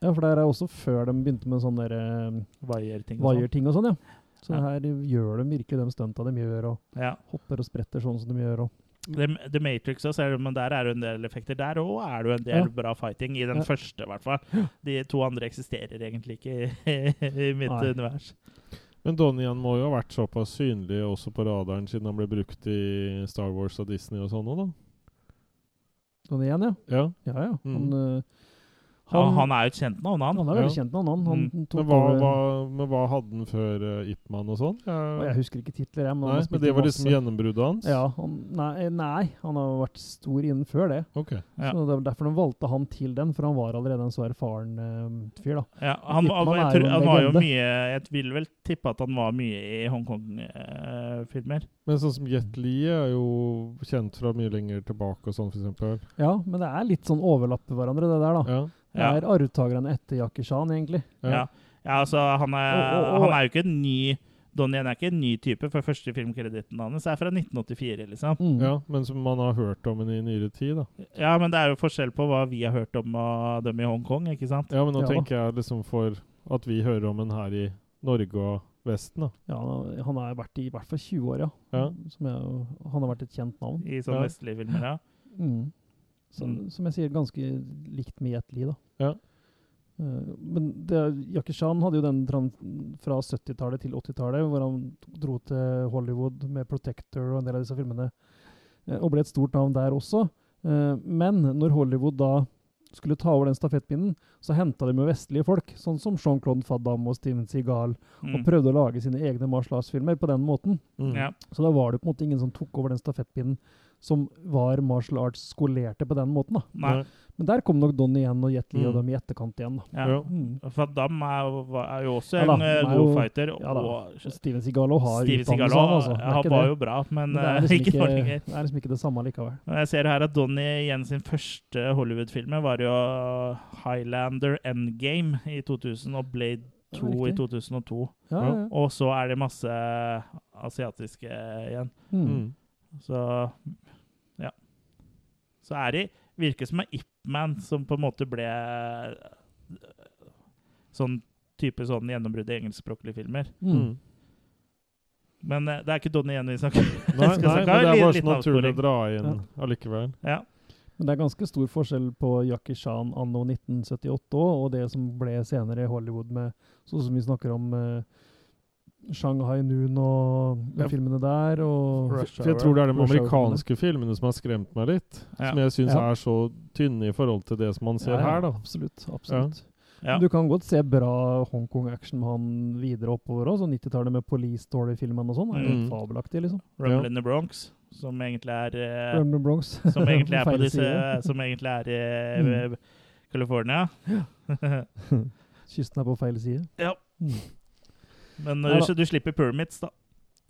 Ja, for det er også før de begynte med sånne der, eh, Wire-ting og sånn. og sånn, ja. Så Ja. her gjør de virkelig de stunta de gjør, og Ja. hopper og spretter sånn som de gjør. Og. The, The Matrix også, men der er det en del effekter. Der òg er det jo en del Ja. bra fighting, i den Ja. første i hvert fall. De to andre eksisterer egentlig ikke i, i mitt Nei. univers. Men Donnie må jo ha vært såpass synlig også på radaren, siden han ble brukt i Star Wars og Disney og sånn òg, da. Donnie ja. Ja. Ja, ja. Mm. Han, eh, Han, ja, han er jo et kjent navn, han. han er veldig Ja. kjent navn, han. han Mm. Men hva, hva, men hva hadde han før uh, Ipman og sånn? Jeg... Jeg husker ikke titler, jeg. Men, Nei, men det var liksom masse- gjennombruddet hans? Ja, han, nei, nei, han har vært stor innen før det. Ok. Ja. Så det var derfor de valgte han til den, for han var allerede en så erfaren uh, fyr. da. Ja, han, Ipman, jeg, jeg er tror, jo han var jo mye Jeg vil vel tippe at han var mye i Hongkong-filmer. Men sånn som Jet Li er jo kjent fra mye lenger tilbake og sånn, eksempel. Ja, men det er litt sånn overlappe hverandre, det der, da. Ja. Det Ja. er arvtakerne etter Jackie Chan, egentlig. Ja. Ja. ja, altså, han er, oh, oh, oh. han er jo ikke en ny Donnie Yen er ikke en ny type, for første filmkreditten hans er fra 1984, liksom. Mm. ja, men som man har hørt om henne i nyere tid, da. Ja, men det er jo forskjell på hva vi har hørt om av dem i Hongkong, ikke sant? Ja, men nå Ja tenker jeg liksom for at vi hører om en her i Norge og Vesten, da. Ja, han har- vært i i hvert fall 20 år, ja. Ja. Som jeg, han har vært et kjent navn. I sånne Ja. vestlige filmer, ja. Mm. Så, Mm. Som jeg sier, ganske likt med Jet Li, da. Ja. Uh, men det, Jackie Chan hadde jo den fra 70-tallet til 80-tallet, hvor han dro til Hollywood med 'Protector' og en del av disse filmene, uh, og ble et stort navn der også. Uh, men når Hollywood da skulle ta over den stafettpinnen, så henta de jo vestlige folk, sånn som Jean-Claude Faddam og Steven Seagal, og Mm. prøvde å lage sine egne Mars Lars-filmer på den måten. Mm. ja. Så da var det på en måte ingen som tok over den stafettpinnen som var martial arts skolerte på den måten. da. Nei. Men der kom nok Donnie igjen og Jet Li og Mm. dem i etterkant igjen. da. Ja. Mm. For Damme er jo, er jo også en ja, god jo- fighter. Ja da. og Og Steven Sigalo har Steven Seagal utdannelse, han, altså. Han var det. jo bra, men, Men det er eh, liksom ikke det er liksom ikke det samme likevel. Og Jeg ser her at Donnie igjen sin første Hollywood-film var jo Highlander Endgame i 2000 og Blade 2 i 2002. Ja, ja. ja. Og så er det masse asiatiske igjen. Mm. Mm. Så. Så er det Virker som en Ip Man som på en måte ble sånn type sånn gjennombrudd i engelskspråklige filmer. Mm. Mm. Men eh, det er ikke Donnie Yen vi snakker Nei, nei, men det er bare så naturlig å dra inn allikevel. Ja. Men det er ganske stor forskjell på Jackie Chan anno 1978 også, og det som ble senere i Hollywood med sånn som vi snakker om eh, Shanghai Noon og de Ja. filmene der. Og jeg tror det er de amerikanske filmene som har skremt meg litt. Ja. Som jeg syns Ja. er så tynne i forhold til det som man ser Ja, ja, her, da. Absolutt. absolutt. Ja. Du kan godt se bra Hongkong-action med han videre oppover òg. Sånn 90-tallet med Police Story-filmene og sånn. er jo Mm. fabelaktig, liksom. Rumble Ja. in the Bronx, som egentlig er eh, Random Bronx. Som egentlig er på disse. Som egentlig er i Mm. eh, California. Kysten er på feil side. ja. Mm. Men Ja du, du slipper pyramids, da.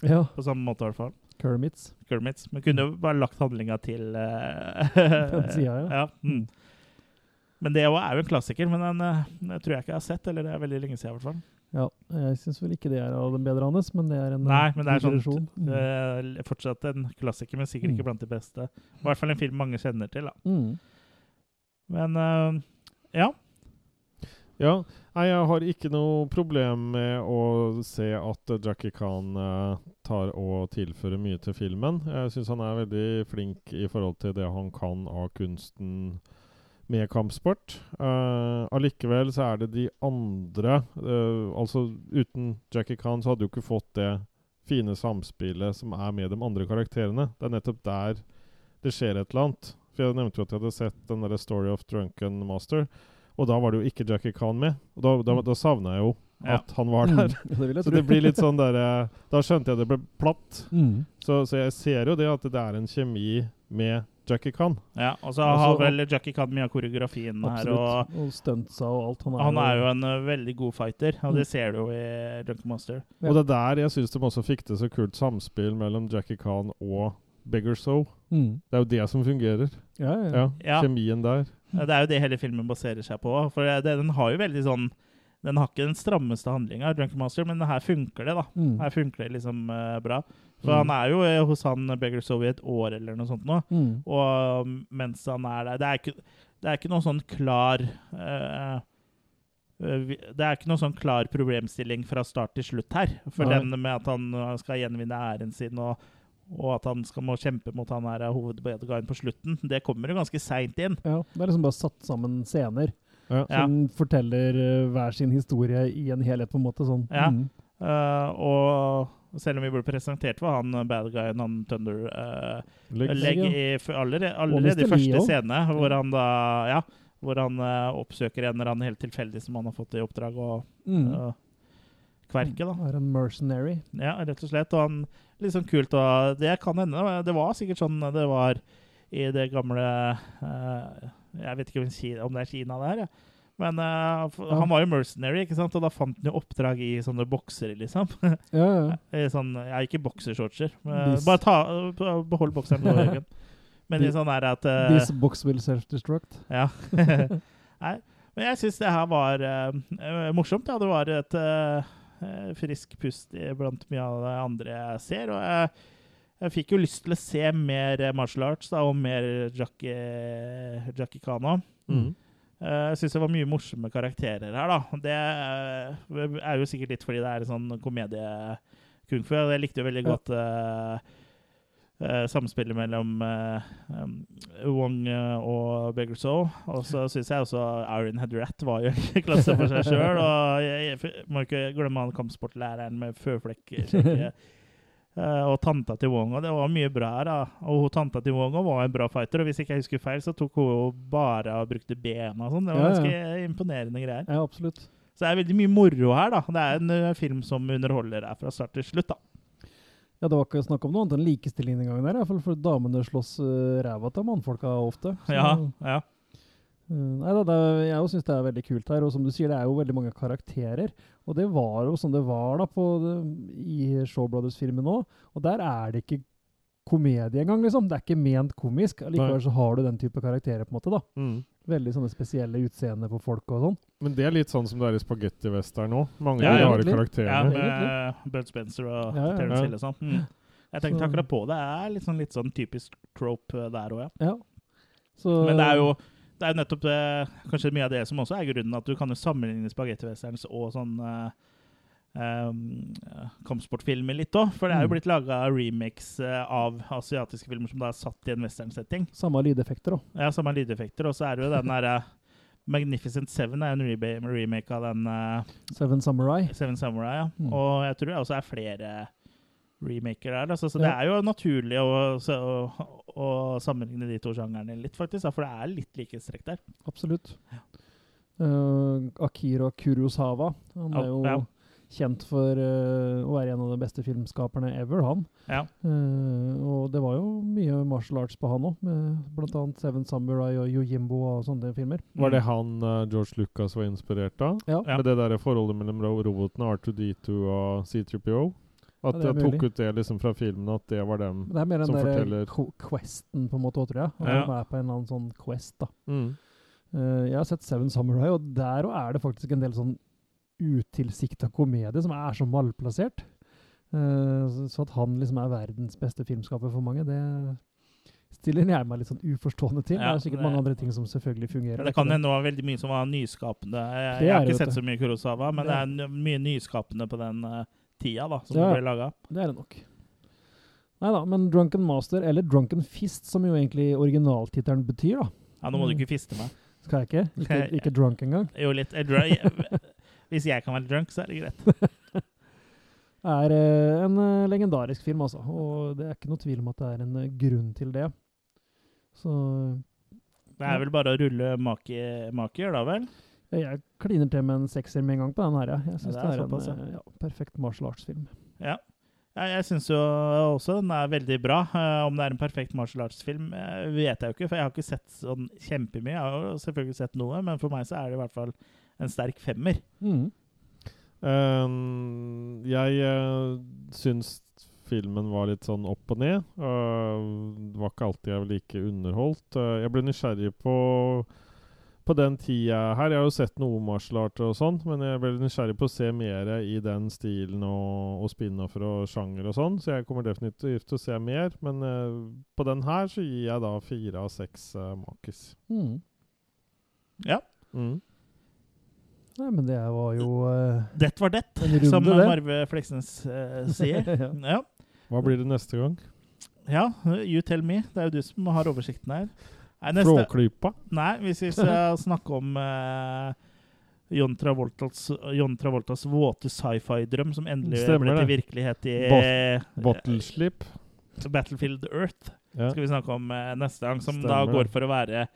Ja. På samme måte, i hvert fall. Kermits. Kermits. Men kunne jo bare lagt handlinga til uh, Den sida, ja. ja. Mm. Men det er jo en klassiker, men den eh, tror jeg ikke jeg har sett. Eller det er veldig lenge siden, i hvert fall. Ja, jeg syns vel ikke det er av den bedre hans, men det er en Nei, men det er sånn. Mm. eh, fortsatt en klassiker, men sikkert Mm. ikke blant de beste. I hvert fall en film mange kjenner til. da. Mm. Men uh, ja. Ja, nei, jeg har ikke noe problem med å se at Jackie Khan eh, tar og tilfører mye til filmen. Jeg syns han er veldig flink i forhold til det han kan av kunsten med kampsport. Uh, allikevel så er det de andre uh, Altså uten Jackie Khan så hadde du ikke fått det fine samspillet som er med de andre karakterene. Det er nettopp der det skjer et eller annet. For Jeg nevnte jo at jeg hadde sett den der Story of Drunken Master. Og da var det jo ikke Jackie Khan med. Og da, da, da savna jeg jo Ja. at han var Mm. der. Det Så det blir litt sånn der eh, Da skjønte jeg det ble platt. mm. Så, så jeg ser jo det at det er en kjemi med Jackie Khan. ja. Og så Altså, har vel Jackie Khan mye av koreografien her. Og Og stuntsa og alt. Han er, han er jo en eh, veldig god fighter, og det Mm. ser du jo i Drunken Monster. Ja. Og det er der jeg syns de også fikk til så kult samspill mellom Jackie Khan og Beggar Soe. mm. Det er jo det som fungerer. Ja, ja. Ja, Ja. Kjemien der. Det er jo det hele filmen baserer seg på. For det, den har jo veldig sånn Den har ikke den strammeste handlinga, men her funker det, da. Mm. Her funker det liksom uh, bra. For Mm. han er jo eh, hos han Beggar Soe i et år eller noe sånt nå. Mm. Og mens han er der Det er ikke, det er ikke noen sånn klar eh, Det er ikke noen sånn klar problemstilling fra start til slutt her. For Nei. den med at han uh, skal gjenvinne æren sin, og, og at han skal må kjempe mot han her hovedbadguyen på slutten, det kommer jo ganske seint inn. ja. Det er liksom bare satt sammen scener Ja. Ja. forteller eh, hver sin historie i en helhet, på en måte. sånn. Ja. Mm. uh, og selv om vi ble presentert for han badguyen, han Thunder uh. Legg ja. i allerede, allerede i første scene, hvor han da Ja, hvor han uh, oppsøker en eller annen helt tilfeldig som han har fått i oppdrag å Mm. uh, kverke, da. Er en mercenary. Ja, rett og slett. Og han litt sånn kult og Det kan hende. Det var sikkert sånn det var i det gamle eh, Jeg vet ikke om det er Kina, det her, ja. Men uh, han var jo mercenary, ikke sant? og da fant han jo oppdrag i sånne boksere, liksom. Ja, ja. I sånn, ja, ikke boksershortser. Bis- Bare ta, behold bokseren på ryggen. Men i sånn er at uh, This box will self-destruct. Ja. Nei, men jeg syns det her var eh, eh, morsomt. Ja. Det var et eh, eh, frisk pust blant mye av det andre jeg ser. Og jeg, jeg fikk jo lyst til å se mer eh, martial arts da, og mer Jackie, Jackie Cano. Mm. Eh, Jeg syns det var mye morsomme karakterer her, da. Det eh, er jo sikkert litt fordi det er en sånn komedie-kung fu. Jeg likte jo veldig godt eh, eh, samspillet mellom eh, Wong eh, og Beggar Og så syns jeg også Iron Head Rat var jo en klasse for seg sjøl. Og jeg, jeg må ikke glemme han kampsportlæreren med føflekker. Eh, og tanta til Wong, og det var mye bra her. da. Og hun tanta til Wong var en bra fighter, og hvis ikke jeg husker feil, så tok hun jo bare og brukte bena og sånn. Det var Ja, ja. ganske imponerende greier. Ja, absolutt. Så det er veldig mye moro her, da. Det er en uh, film som underholder deg fra start til slutt, da. Ja, Det var ikke snakk om noe annet enn likestilling den gangen, der, i hvert fall for damene slåss uh, ræva til mannfolka ofte. Så, Ja, ja. Uh, nei da, det Jeg syns det er veldig kult her, og som du sier, det er jo veldig mange karakterer. Og det var jo sånn det var da på i Shaw Brothers-filmen òg. Og der er det ikke komedie engang, liksom. Det er ikke ment komisk. Allikevel Nei. så har du den type karakterer, på en måte. da. Mm. Veldig sånne spesielle utseende på folk og sånn. Men det er litt sånn som det er i spagettivesteren òg. Mange Ja, rare egentlig. ja med Bud Spencer og Ja, ja. Terence Ja. Hill og sånn. Mm. Jeg tenkte Så- akkurat på det. Det er litt sånn, litt sånn typisk trope eh, der òg, ja. Ja. Så, Men det er jo det er nettopp det, kanskje mye av det som også er grunnen, at du kan jo sammenligne spagettiwesterns og sånn uh, kampsportfilmer litt òg. For det er jo Mm. blitt laga remakes eh, av asiatiske filmer som da er satt i en westernsetting. Samme lydeffekter òg. Ja, samme lydeffekter. Og så er det jo den derre Magnificent Seven er en remake av den uh, Seven Samurai. Seven Samurai. Ja. Mm. Og jeg tror det også er flere remaker der. Altså, så det Ja. er jo naturlig å, å, å sammenligne de to sjangerne litt, faktisk. For det er litt like strekk der. Absolutt. Eh, Akira Kurosawa. Han er jo ja. Kjent for uh, å være en av de beste filmskaperne ever, han. Ja. Uh, og det var jo mye martial arts på han òg, med bl.a. Seven Samurai og Yojimbo og sånne filmer. Var det han uh, George Lucas var inspirert av? Ja. Med det der forholdet mellom robotene R2D2 og C3PO? At Ja, jeg tok ut det liksom fra filmen, at det var dem som forteller Det er mer den der questen, på en måte, tror jeg. At Ja. Han er på en eller annen sånn quest, da. mm. Eh, jeg har sett Seven Samurai, og der òg er det faktisk en del sånn utilsikta komedie som er så malplassert. Eh, så, at han liksom er verdens beste filmskaper for mange, det stiller jeg meg litt sånn uforstående til. Ja, det er sikkert det- mange andre ting som selvfølgelig fungerer. Det kan hende det veldig mye som var nyskapende. Jeg, jeg har ikke sett så mye Kurosawa, men Det det er- mye nyskapende på den uh, tida da, som det ble laga. Det er det nok. Nei da, men Drunken Master, eller Drunken Fist, som jo egentlig originaltittelen betyr, da. Ja, nå må du Mm. ikke fiste meg. Skal jeg ikke? Ikke, ikke drunk engang. Jo, litt. Jeg, hvis jeg kan være drunk, så er det greit. det er eh, en eh, legendarisk film, altså. Og det er ikke noe tvil om at det er en eh, grunn til det. Så Det er vel bare å rulle make, makier, da vel? jeg kliner til med en sekser med en gang på den her. Jeg, jeg syns Ja, det det er, er en ja, perfekt martial arts-film. Ja. Jeg, syns jo også den er veldig bra. Om det er en perfekt martial arts-film, vet jeg jo ikke, for jeg har ikke sett sånn kjempemye. Jeg har jo selvfølgelig sett noe, men for meg så er det i hvert fall en sterk femmer. Mm. Um, jeg uh, syns filmen var litt sånn opp og ned. Uh, det var ikke alltid jeg var like underholdt. Uh, jeg ble nysgjerrig på på den tida her. Jeg har jo sett noe martial art og sånn, men jeg ble nysgjerrig på å se mer i den stilen og, og spin-offer og sjanger og sånn, så jeg kommer definitivt til å se mer. Men uh, på den her så gir jeg da fire av seks uh, makis. Mm. Ja. Mm. Nei, men det var jo uh, Det var det, runde, som. Marve Fleksnes uh, sier. ja. Ja. Hva blir det neste gang? ja, you tell me. Det er jo du som har oversikten her. Nei, Flåklypa? nei hvis vi skal snakke om uh, John, Travoltas, John Travoltas våte sci-fi-drøm, som endelig Stemmer ble til virkelighet i Bot- eh, Battlefield Earth. Ja. skal vi snakke om neste gang, som Stemmer da går for å være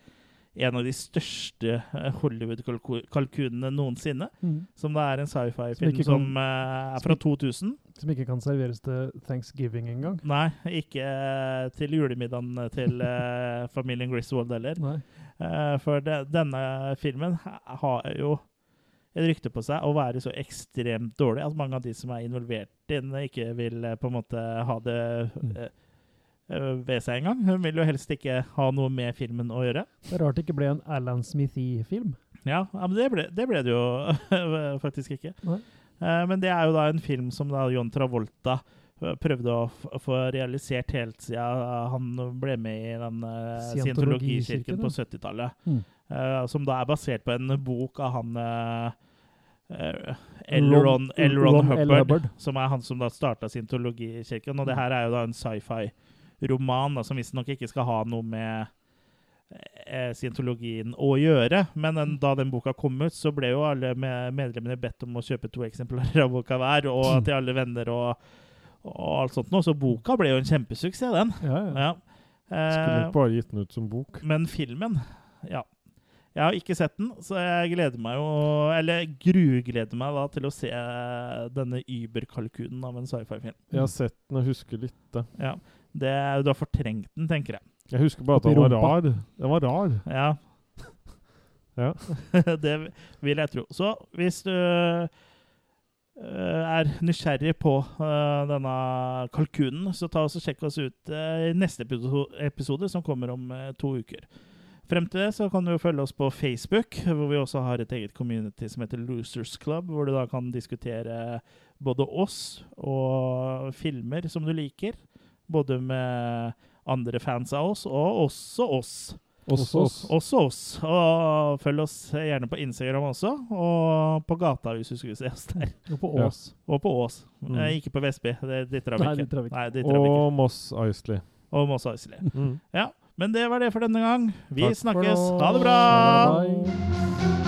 en av de største eh, Hollywood-kalkunene noensinne. Mm. Som det er en sci-fi-film som, kan- eh, er fra 2000. Som ikke kan serveres til thanksgiving engang. Nei, ikke eh, til julemiddagen til uh, familien Griswold heller. For de, denne filmen har jo et rykte på seg å være så ekstremt dårlig at mange av de som er involvert i den, ikke vil på en måte ha det Mm. Eh, ved seg engang. Hun vil jo helst ikke ha noe med filmen å gjøre. Det er rart det ikke ble en Alan Smithy-film. Ja, ja men det ble det, ble det jo faktisk ikke. Nei. Eh, men det er jo da en film som da John Travolta eh, prøvde å få realisert helt siden han ble med i den Scientologikirken, på 70-tallet. Mm. Som da er basert på en bok av han uh, L. Ron- Ron, L. Ron Ron L. Hubbard, Hubbard. som er han som da starta scientologikirken. Og det her er jo da en sci-fi-roman da, som visstnok ikke skal ha noe med eh, scientologien å gjøre. Men den, da den boka kom ut, så ble jo alle med medlemmene bedt om å kjøpe to eksemplarer av boka hver, og til alle venner og, og alt sånt noe. Så boka ble jo en kjempesuksess, den. Ja, ja. Ja. Skulle Eh, bare gitt den ut som bok. men filmen, ja. Jeg har ikke sett den, så jeg gleder meg jo Eller grugleder meg da til å se denne überkalkunen av en sci-fi-film. Jeg har sett den og husker litt. lite. Ja. Det, du har fortrengt den, tenker jeg. Jeg husker bare at den var rar. Den var rar. Ja. Ja. det vil jeg tro. Så hvis du øh, er nysgjerrig på øh, denne kalkunen, så ta oss og sjekk oss ut øh, i neste episode, som kommer om to uker. Frem til det så kan du følge oss på Facebook, hvor vi også har et eget community som heter Losers Club, hvor du da kan diskutere både oss og filmer som du liker. Både med andre fans av oss, og også oss. Også oss. Også oss. Og følg oss gjerne på Instagram også, og på gata hvis du skulle se oss der. Og på Ja. Ås. Og på Ås. Mm. Eh, ikke på Vestby, det dit drar vi ikke. Nei, dit. Og Moss Isley. Og Moss Isley. Mm. Ja, Men det var det for denne gang. Vi Takk snakkes. Ha det bra! Bye.